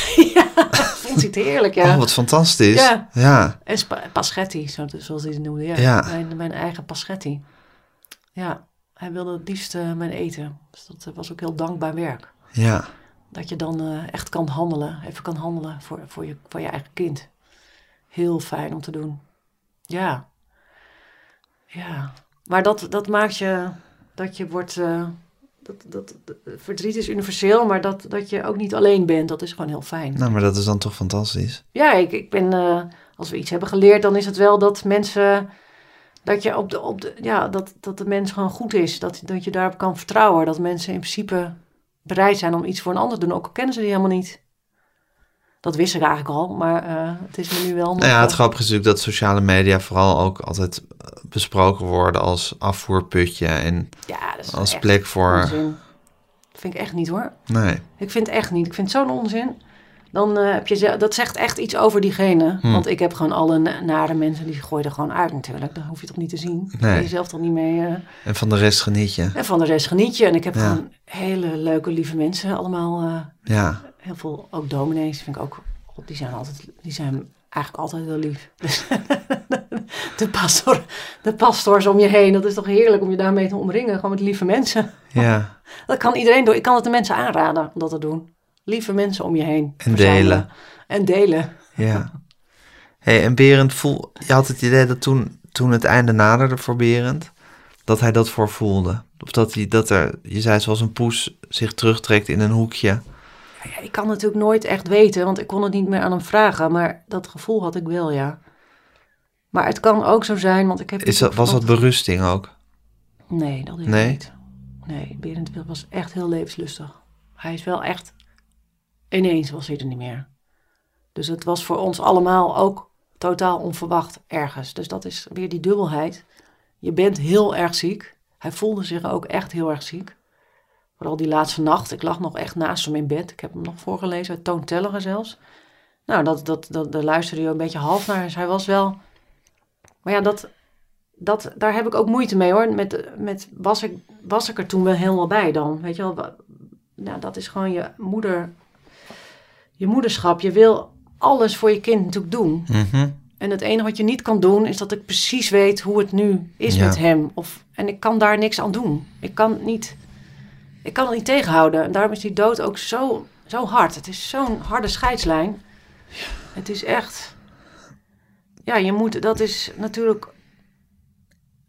Vond hij het heerlijk, ja. Oh, wat fantastisch. Ja. ja. En paschetti, zo- zoals hij het noemde. Ja, Ja. Mijn, mijn eigen paschetti. Ja, hij wilde het liefst mijn eten. Dus dat was ook heel dankbaar werk. ja. Dat je dan eh, echt kan handelen, even kan handelen voor, voor, je, voor je eigen kind. Heel fijn om te doen. Ja. Ja. Maar dat, dat maakt je, dat je wordt... eh, dat, dat, dat- verdriet is universeel, maar dat, dat je ook niet alleen bent, dat is gewoon heel fijn. Nou, maar dat is dan toch fantastisch. Ja, ik, ik ben, eh, als we iets hebben geleerd, dan is het wel dat mensen, dat je op de, op de, ja, dat, dat de mens gewoon goed is. Dat, dat je daarop kan vertrouwen. Dat mensen in principe bereid zijn om iets voor een ander te doen, ook al kennen ze die helemaal niet. Dat wist ik eigenlijk al, maar eh, het is me nu wel. Nou ja, het grappige is natuurlijk dat sociale media vooral ook altijd besproken worden als afvoerputje en ja, als plek voor... onzin. Dat vind ik echt niet hoor. Nee, Ik vind het echt niet. Ik vind het zo'n onzin. Dan eh, heb je ze- dat zegt echt iets over diegene. Hm. Want ik heb gewoon alle na- nare mensen die gooien er gewoon uit natuurlijk. Daar hoef je toch niet te zien. Nee. ben je zelf toch niet mee. eh. en van de rest geniet je. En van de rest geniet je. En ik heb Ja. gewoon hele leuke, lieve mensen. Allemaal eh, Ja, heel veel, ook dominees vind ik ook. Die zijn altijd, die zijn eigenlijk altijd heel lief. Dus de, pastor, de pastors om je heen. Dat is toch heerlijk om je daarmee te omringen. Gewoon met lieve mensen. ja. Dat kan iedereen doen. Ik kan het de mensen aanraden om dat te doen. Lieve mensen om je heen. En verzamelen. delen. En delen. Ja. hey, en Berend, voel, je had het idee dat toen, toen het einde naderde voor Berend, dat hij dat voor voelde. Of dat hij, dat er, je zei zoals een poes zich terugtrekt in een hoekje. Ja, ik kan natuurlijk nooit echt weten, want ik kon het niet meer aan hem vragen. Maar dat gevoel had ik wel, ja. Maar het kan ook zo zijn, want ik heb... Is dat, was dat berusting ook? Nee, dat is Nee? niet. Nee, Berend was echt heel levenslustig. Hij is wel echt... Ineens was hij er niet meer. Dus het was voor ons allemaal ook totaal onverwacht ergens. Dus dat is weer die dubbelheid. Je bent heel erg ziek. Hij voelde zich ook echt heel erg ziek. Vooral die laatste nacht. Ik lag nog echt naast hem in bed. Ik heb hem nog voorgelezen uit zelfs. Nou, dat, dat, dat, daar luisterde je een beetje half naar. Dus hij was wel... Maar ja, dat, dat, daar heb ik ook moeite mee hoor. Met, met was, ik, was ik er toen wel helemaal bij dan? Weet je wel, nou, dat is gewoon je moeder, je moederschap. Je wil alles voor je kind natuurlijk doen. Mhm. En het enige wat je niet kan doen, is dat ik precies weet hoe het nu is Ja. met hem. Of, en ik kan daar niks aan doen. Ik kan het niet, ik kan het niet tegenhouden. En daarom is die dood ook zo, zo hard. Het is zo'n harde scheidslijn. Het is echt... Ja, je moet... Dat is natuurlijk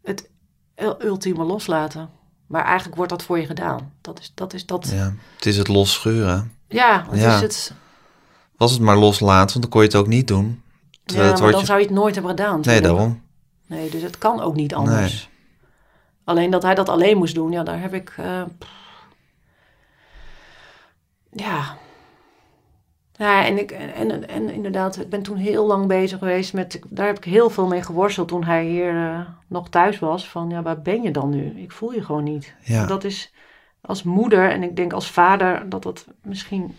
het ul- ultieme loslaten. Maar eigenlijk wordt dat voor je gedaan. Dat is dat. Is dat ja. Het is het losscheuren. het Ja. is het... Was het maar loslaten, want dan kon je het ook niet doen. Ja, Terwijl maar dan je- zou je het nooit hebben gedaan. Nee, daarom. Nee, dus het kan ook niet anders. Alleen dat hij dat alleen moest doen, ja, daar heb ik. eh, ja. Ja, en, ik, en, en, en inderdaad, ik ben toen heel lang bezig geweest met. Daar heb ik heel veel mee geworsteld toen hij hier eh, nog thuis was. Van ja, waar ben je dan nu? Ik voel je gewoon niet. Ja. Dat is als moeder en ik denk als vader dat dat misschien.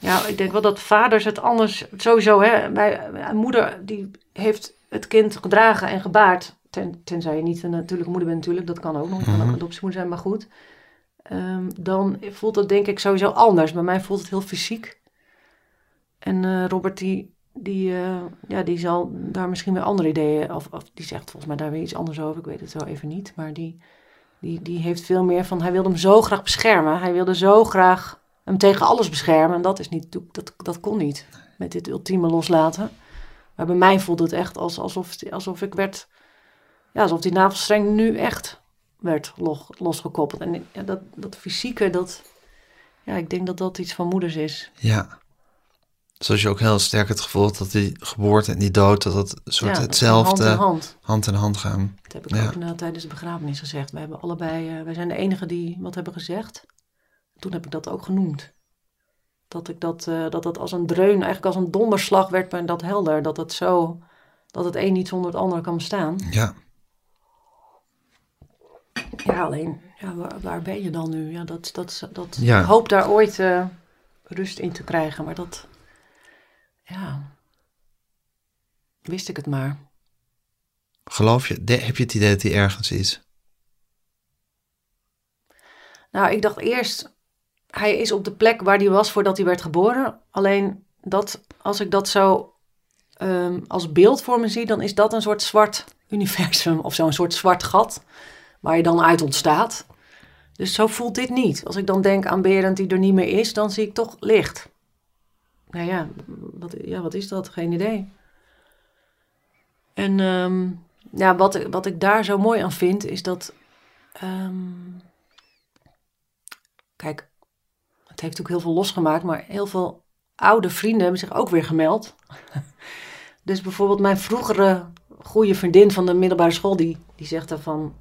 Ja, ik denk wel dat vaders het anders sowieso. Hè, bij, een moeder die heeft het kind gedragen en gebaard ten, tenzij je niet een natuurlijke moeder bent natuurlijk, dat kan ook nog, je kan ook Mhm. adoptiemoeder zijn, maar goed. Ehm, dan voelt het denk ik sowieso anders. Bij mij voelt het heel fysiek. En eh, Robert die, die, eh, ja, die zal daar misschien weer andere ideeën, of, of die zegt volgens mij daar weer iets anders over, ik weet het zo even niet. Maar die, die, die heeft veel meer van, hij wilde hem zo graag beschermen. Hij wilde zo graag hem tegen alles beschermen. En dat, is niet, dat, dat kon niet met dit ultieme loslaten. Maar bij mij voelde het echt als, alsof, alsof ik werd, ja, alsof die navelstreng nu echt werd los, losgekoppeld. En ja, dat, dat fysieke, dat, ja, ik denk dat dat iets van moeders is. Ja. Zoals je ook heel sterk het gevoel had dat die geboorte en die dood, dat dat soort ja, hetzelfde Hand in hand. hand in hand gaan. Dat heb ik Ja. ook tijdens de begrafenis gezegd. We hebben allebei, eh, wij zijn de enigen die wat hebben gezegd. Toen heb ik dat ook genoemd. Dat ik dat, eh, dat het als een dreun, eigenlijk als een donderslag werd me dat helder. Dat het zo, dat het een niet zonder het andere kan bestaan. Ja. Ja, alleen, ja, waar, waar ben je dan nu? Ja, dat, dat, dat, Ja. Ik hoop daar ooit eh, rust in te krijgen, maar dat, ja, wist ik het maar. Geloof je, de- heb je het idee dat hij ergens is? Nou, ik dacht eerst, hij is op de plek waar hij was voordat hij werd geboren. Alleen dat, als ik dat zo ehm, als beeld voor me zie, dan is dat een soort zwart universum of zo'n soort zwart gat waar je dan uit ontstaat. Dus zo voelt dit niet. Als ik dan denk aan Berend die er niet meer is, dan zie ik toch licht. Nou ja, wat, ja, wat is dat? Geen idee. En ehm, ja, wat, ik- wat ik daar zo mooi aan vind, is dat... ehm, Kijk, het heeft ook heel veel losgemaakt, maar heel veel oude vrienden hebben zich ook weer gemeld. dus bijvoorbeeld mijn vroegere goede vriendin van de middelbare school, die, die zegt dan van,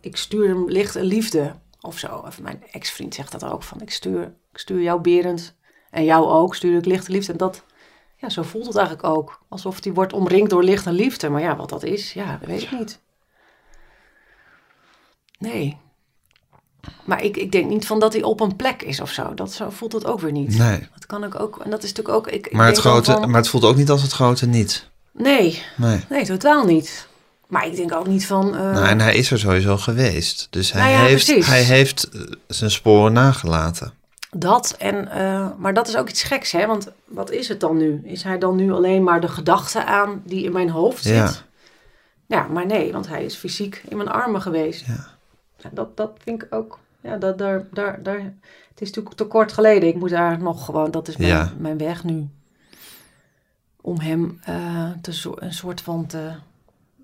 ik stuur hem licht en liefde of zo. Of mijn ex-vriend zegt dat ook, van ik stuur, ik stuur jou Berend en jou ook, stuur ik licht en liefde. En dat, ja, zo voelt het eigenlijk ook. Alsof die wordt omringd door licht en liefde. Maar ja, wat dat is, ja, dat weet ik niet. Nee. Maar ik, ik denk niet van dat hij op een plek is of zo. Dat zo voelt het ook weer niet. Nee. Dat kan ik ook. En dat is natuurlijk ook. Ik, ik Maar het, grote, van- maar het voelt ook niet als het grote niet. Nee, Nee. nee, totaal niet. Maar ik denk ook niet van. eh, Nou, en hij is er sowieso geweest. Dus hij, Nou ja, heeft, precies. hij heeft eh, zijn sporen nagelaten. Dat en. eh, maar dat is ook iets geks, hè? Want wat is het dan nu? Is hij dan nu alleen maar de gedachte aan die in mijn hoofd zit? Ja. Ja, maar nee, want hij is fysiek in mijn armen geweest. Ja. Dat, dat vind ik ook. Ja, dat, daar, daar, daar, het is natuurlijk te kort geleden. Ik moet daar nog gewoon. Dat is mijn, Ja. mijn weg nu. Om hem eh, te, zo- een soort van te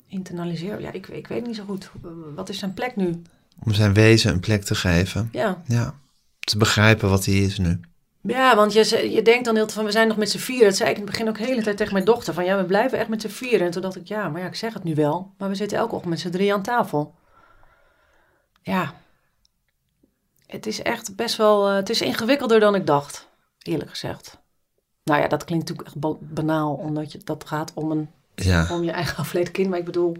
internaliseren. Ja, ik, ik weet niet zo goed. Wat is zijn plek nu? Om zijn wezen een plek te geven. Ja. Ja. Te begrijpen wat hij is nu. Ja, want je, je denkt dan heel van, we zijn nog met z'n vieren. Dat zei ik in het begin ook de hele tijd tegen mijn dochter. Van ja, we blijven echt met z'n vieren. En toen dacht ik, ja, maar ja, ik zeg het nu wel. Maar we zitten elke ochtend met z'n drie aan tafel. Ja. Het is echt best wel, eh, het is ingewikkelder dan ik dacht. Eerlijk gezegd. Nou ja, dat klinkt natuurlijk echt ba- banaal. Omdat je, dat gaat om, een, Ja. om je eigen overleden kind. Maar ik bedoel,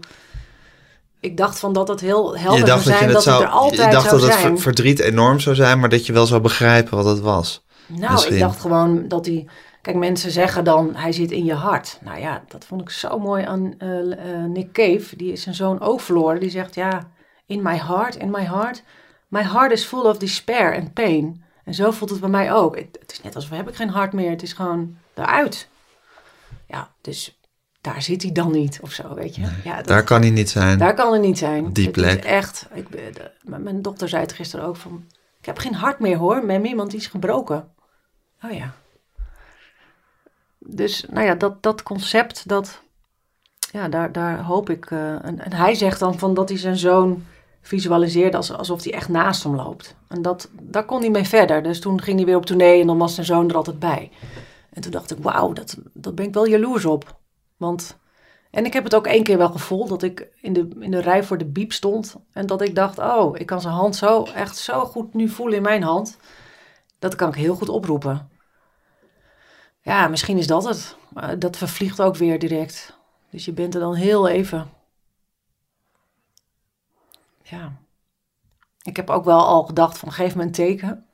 ik dacht van dat het heel helder dacht zou dat zijn. je Dat, het zou, het er altijd je dacht zou dat het zijn. ver- verdriet enorm zou zijn, maar dat je wel zou begrijpen wat het was. Nou, Misschien. ik dacht gewoon dat hij. Kijk, mensen zeggen dan hij zit in je hart. Nou ja, dat vond ik zo mooi aan eh, eh, Nick Cave. Die is zijn zoon ook verloren. Die zegt ja, in my heart, in my heart. My heart is full of despair and pain. En zo voelt het bij mij ook. Het, is net alsof heb ik geen hart meer. Het is gewoon eruit. Ja, dus daar zit hij dan niet of zo, weet je. ja, dat- Daar kan hij niet zijn. daar kan er niet zijn. Die Het plek. Is echt. Ik, de- mijn- dochter zei het gisteren ook van. Ik heb geen hart meer hoor, met iemand die is gebroken. Oh ja. Dus nou ja, dat, dat concept, dat, ja, daar, daar hoop ik. eh, en, en hij zegt dan van dat hij zijn zoon visualiseerde als, alsof hij echt naast hem loopt. En dat, daar kon hij mee verder. Dus toen ging hij weer op tournee en dan was zijn zoon er altijd bij. En toen dacht ik, wauw, dat, dat ben ik wel jaloers op. Want en ik heb het ook één keer wel gevoeld dat ik in de, in de rij voor de biep stond. En dat ik dacht, oh, ik kan zijn hand zo echt zo goed nu voelen in mijn hand. Dat kan ik heel goed oproepen. Ja, misschien is dat het. Dat vervliegt ook weer direct. Dus je bent er dan heel even. Ja. Ik heb ook wel al gedacht van geef me een teken.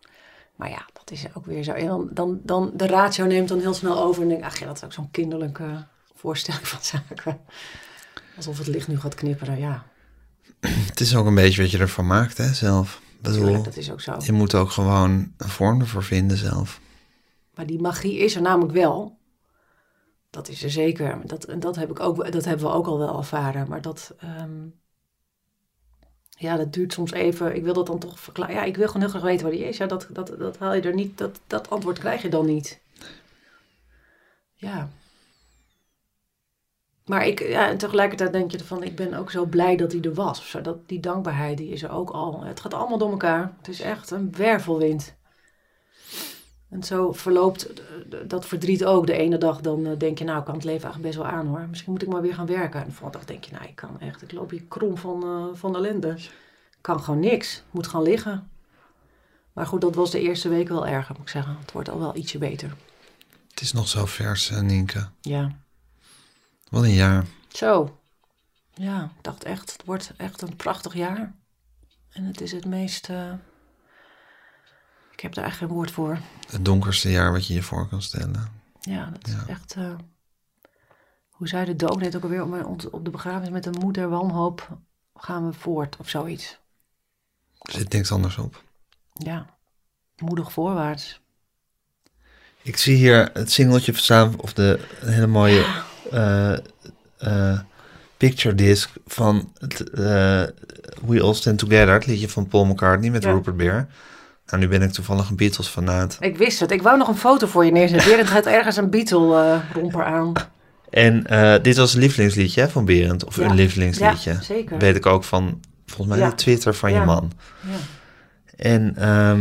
Maar ja, dat is ook weer zo. En dan, dan, dan de ratio neemt dan heel snel over. En denk ik, ach ja, dat is ook zo'n kinderlijke voorstelling van zaken. Alsof het licht nu gaat knipperen, ja. Het is ook een beetje wat je ervan maakt, hè, zelf. Bedoel, dat is ook zo. je moet ook gewoon een vorm ervoor vinden zelf. Maar die magie is er namelijk wel. Dat is er zeker. Dat, en dat, heb ik ook, dat hebben we ook al wel ervaren. Maar dat, ehm, ja, dat duurt soms even. Ik wil dat dan toch verklaren. Ja, ik wil gewoon heel graag weten waar die is. Ja, dat, dat, dat haal je er niet. Dat, dat antwoord krijg je dan niet. Ja. Maar ik, ja, en tegelijkertijd denk je van, ik ben ook zo blij dat hij er was. Zo. Dat, die dankbaarheid, die is er ook al. Het gaat allemaal door elkaar. Het is echt een wervelwind. En zo verloopt eh, dat verdriet ook. De ene dag dan eh, denk je, nou, ik kan het leven eigenlijk best wel aan hoor. Misschien moet ik maar weer gaan werken. En de volgende dag denk je, nou, ik kan echt, ik loop hier krom van, eh, van ellende. Ik kan gewoon niks. Ik moet gaan liggen. Maar goed, dat was de eerste week wel erg, moet ik zeggen. Het wordt al wel ietsje beter. Het is nog zo vers, Nienke. Ja. Wat een jaar. Zo. Ja, ik dacht echt, het wordt echt een prachtig jaar. En het is het meest... Ik heb daar echt geen woord voor. Het donkerste jaar wat je je voor kan stellen. Ja, dat is echt... eh, Hoe zei de dood net ook alweer? Op Op de begrafenis met de moed der wanhoop gaan we voort of zoiets. Er zit niks anders op. Ja, moedig voorwaarts. Ik zie hier het singeltje staan, of de hele mooie eh, picture disc van het, We All Stand Together, het liedje van Paul McCartney met Ja. Rupert Bear. Nou, nu ben ik toevallig een Beatles fanaat. Ik wist het. Ik wou nog een foto voor je neerzetten. Berend gaat ergens een Beatle-romper aan. En eh, dit was een lievelingsliedje hè, van Berend, of Ja. een lievelingsliedje. Ja, zeker. Weet ik ook van, volgens mij, Ja. de Twitter van je man. Ja. En ehm,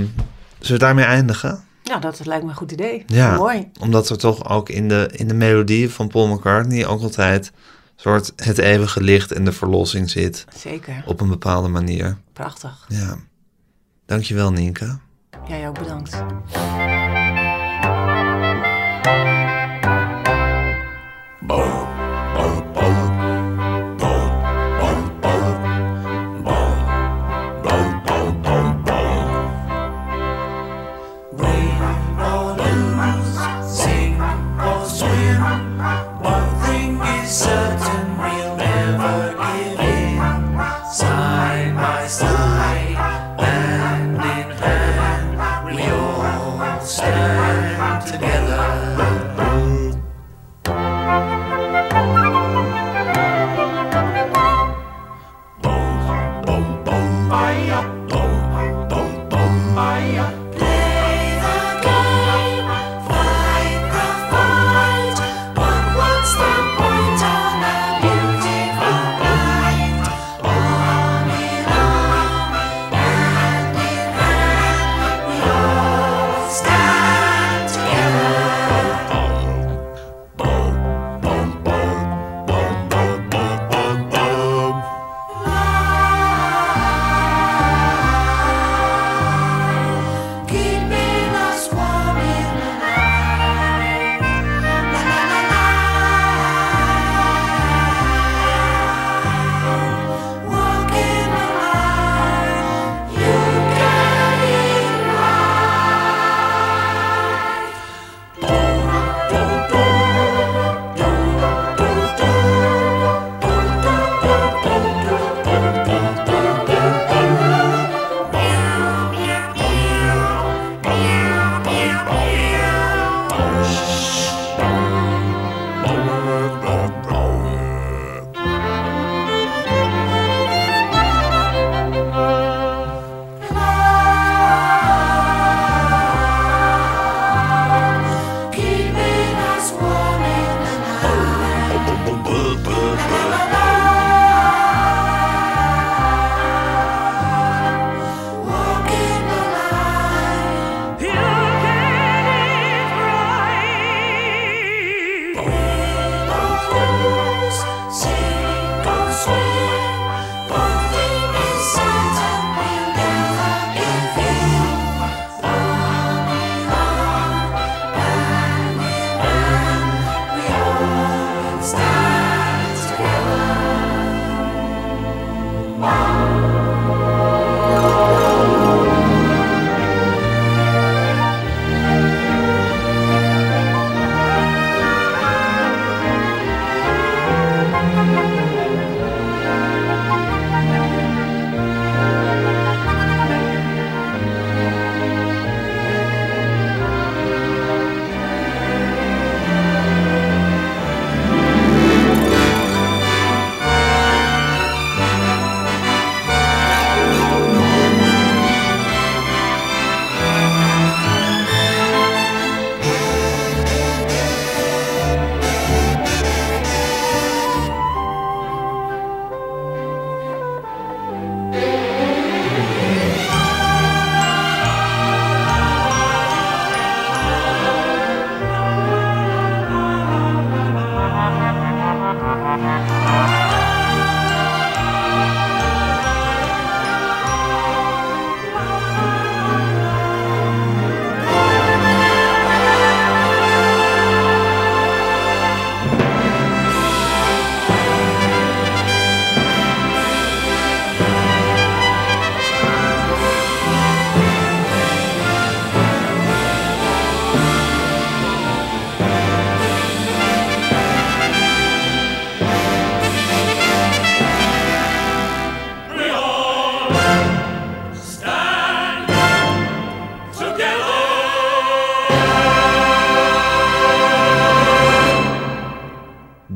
zullen we daarmee eindigen? ja, dat lijkt me een goed idee. Ja. Mooi. Omdat er toch ook in de, in de melodie van Paul McCartney ook altijd soort het eeuwige licht en de verlossing zit. Zeker. Op een bepaalde manier. Prachtig. Ja. Dankjewel, Nienke. Jij ook bedankt.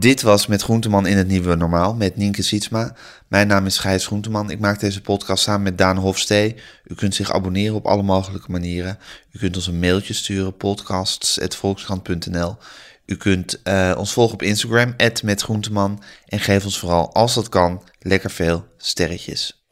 Dit was Met Groenteman in het Nieuwe Normaal met Nienke Sietsma. Mijn naam is Gijs Groenteman. Ik maak deze podcast samen met Daan Hofstee. U kunt zich abonneren op alle mogelijke manieren. U kunt ons een mailtje sturen, podcasts.volkskrant.nl. U kunt eh, ons volgen op Instagram, @metgroenteman. En geef ons vooral, als dat kan, lekker veel sterretjes.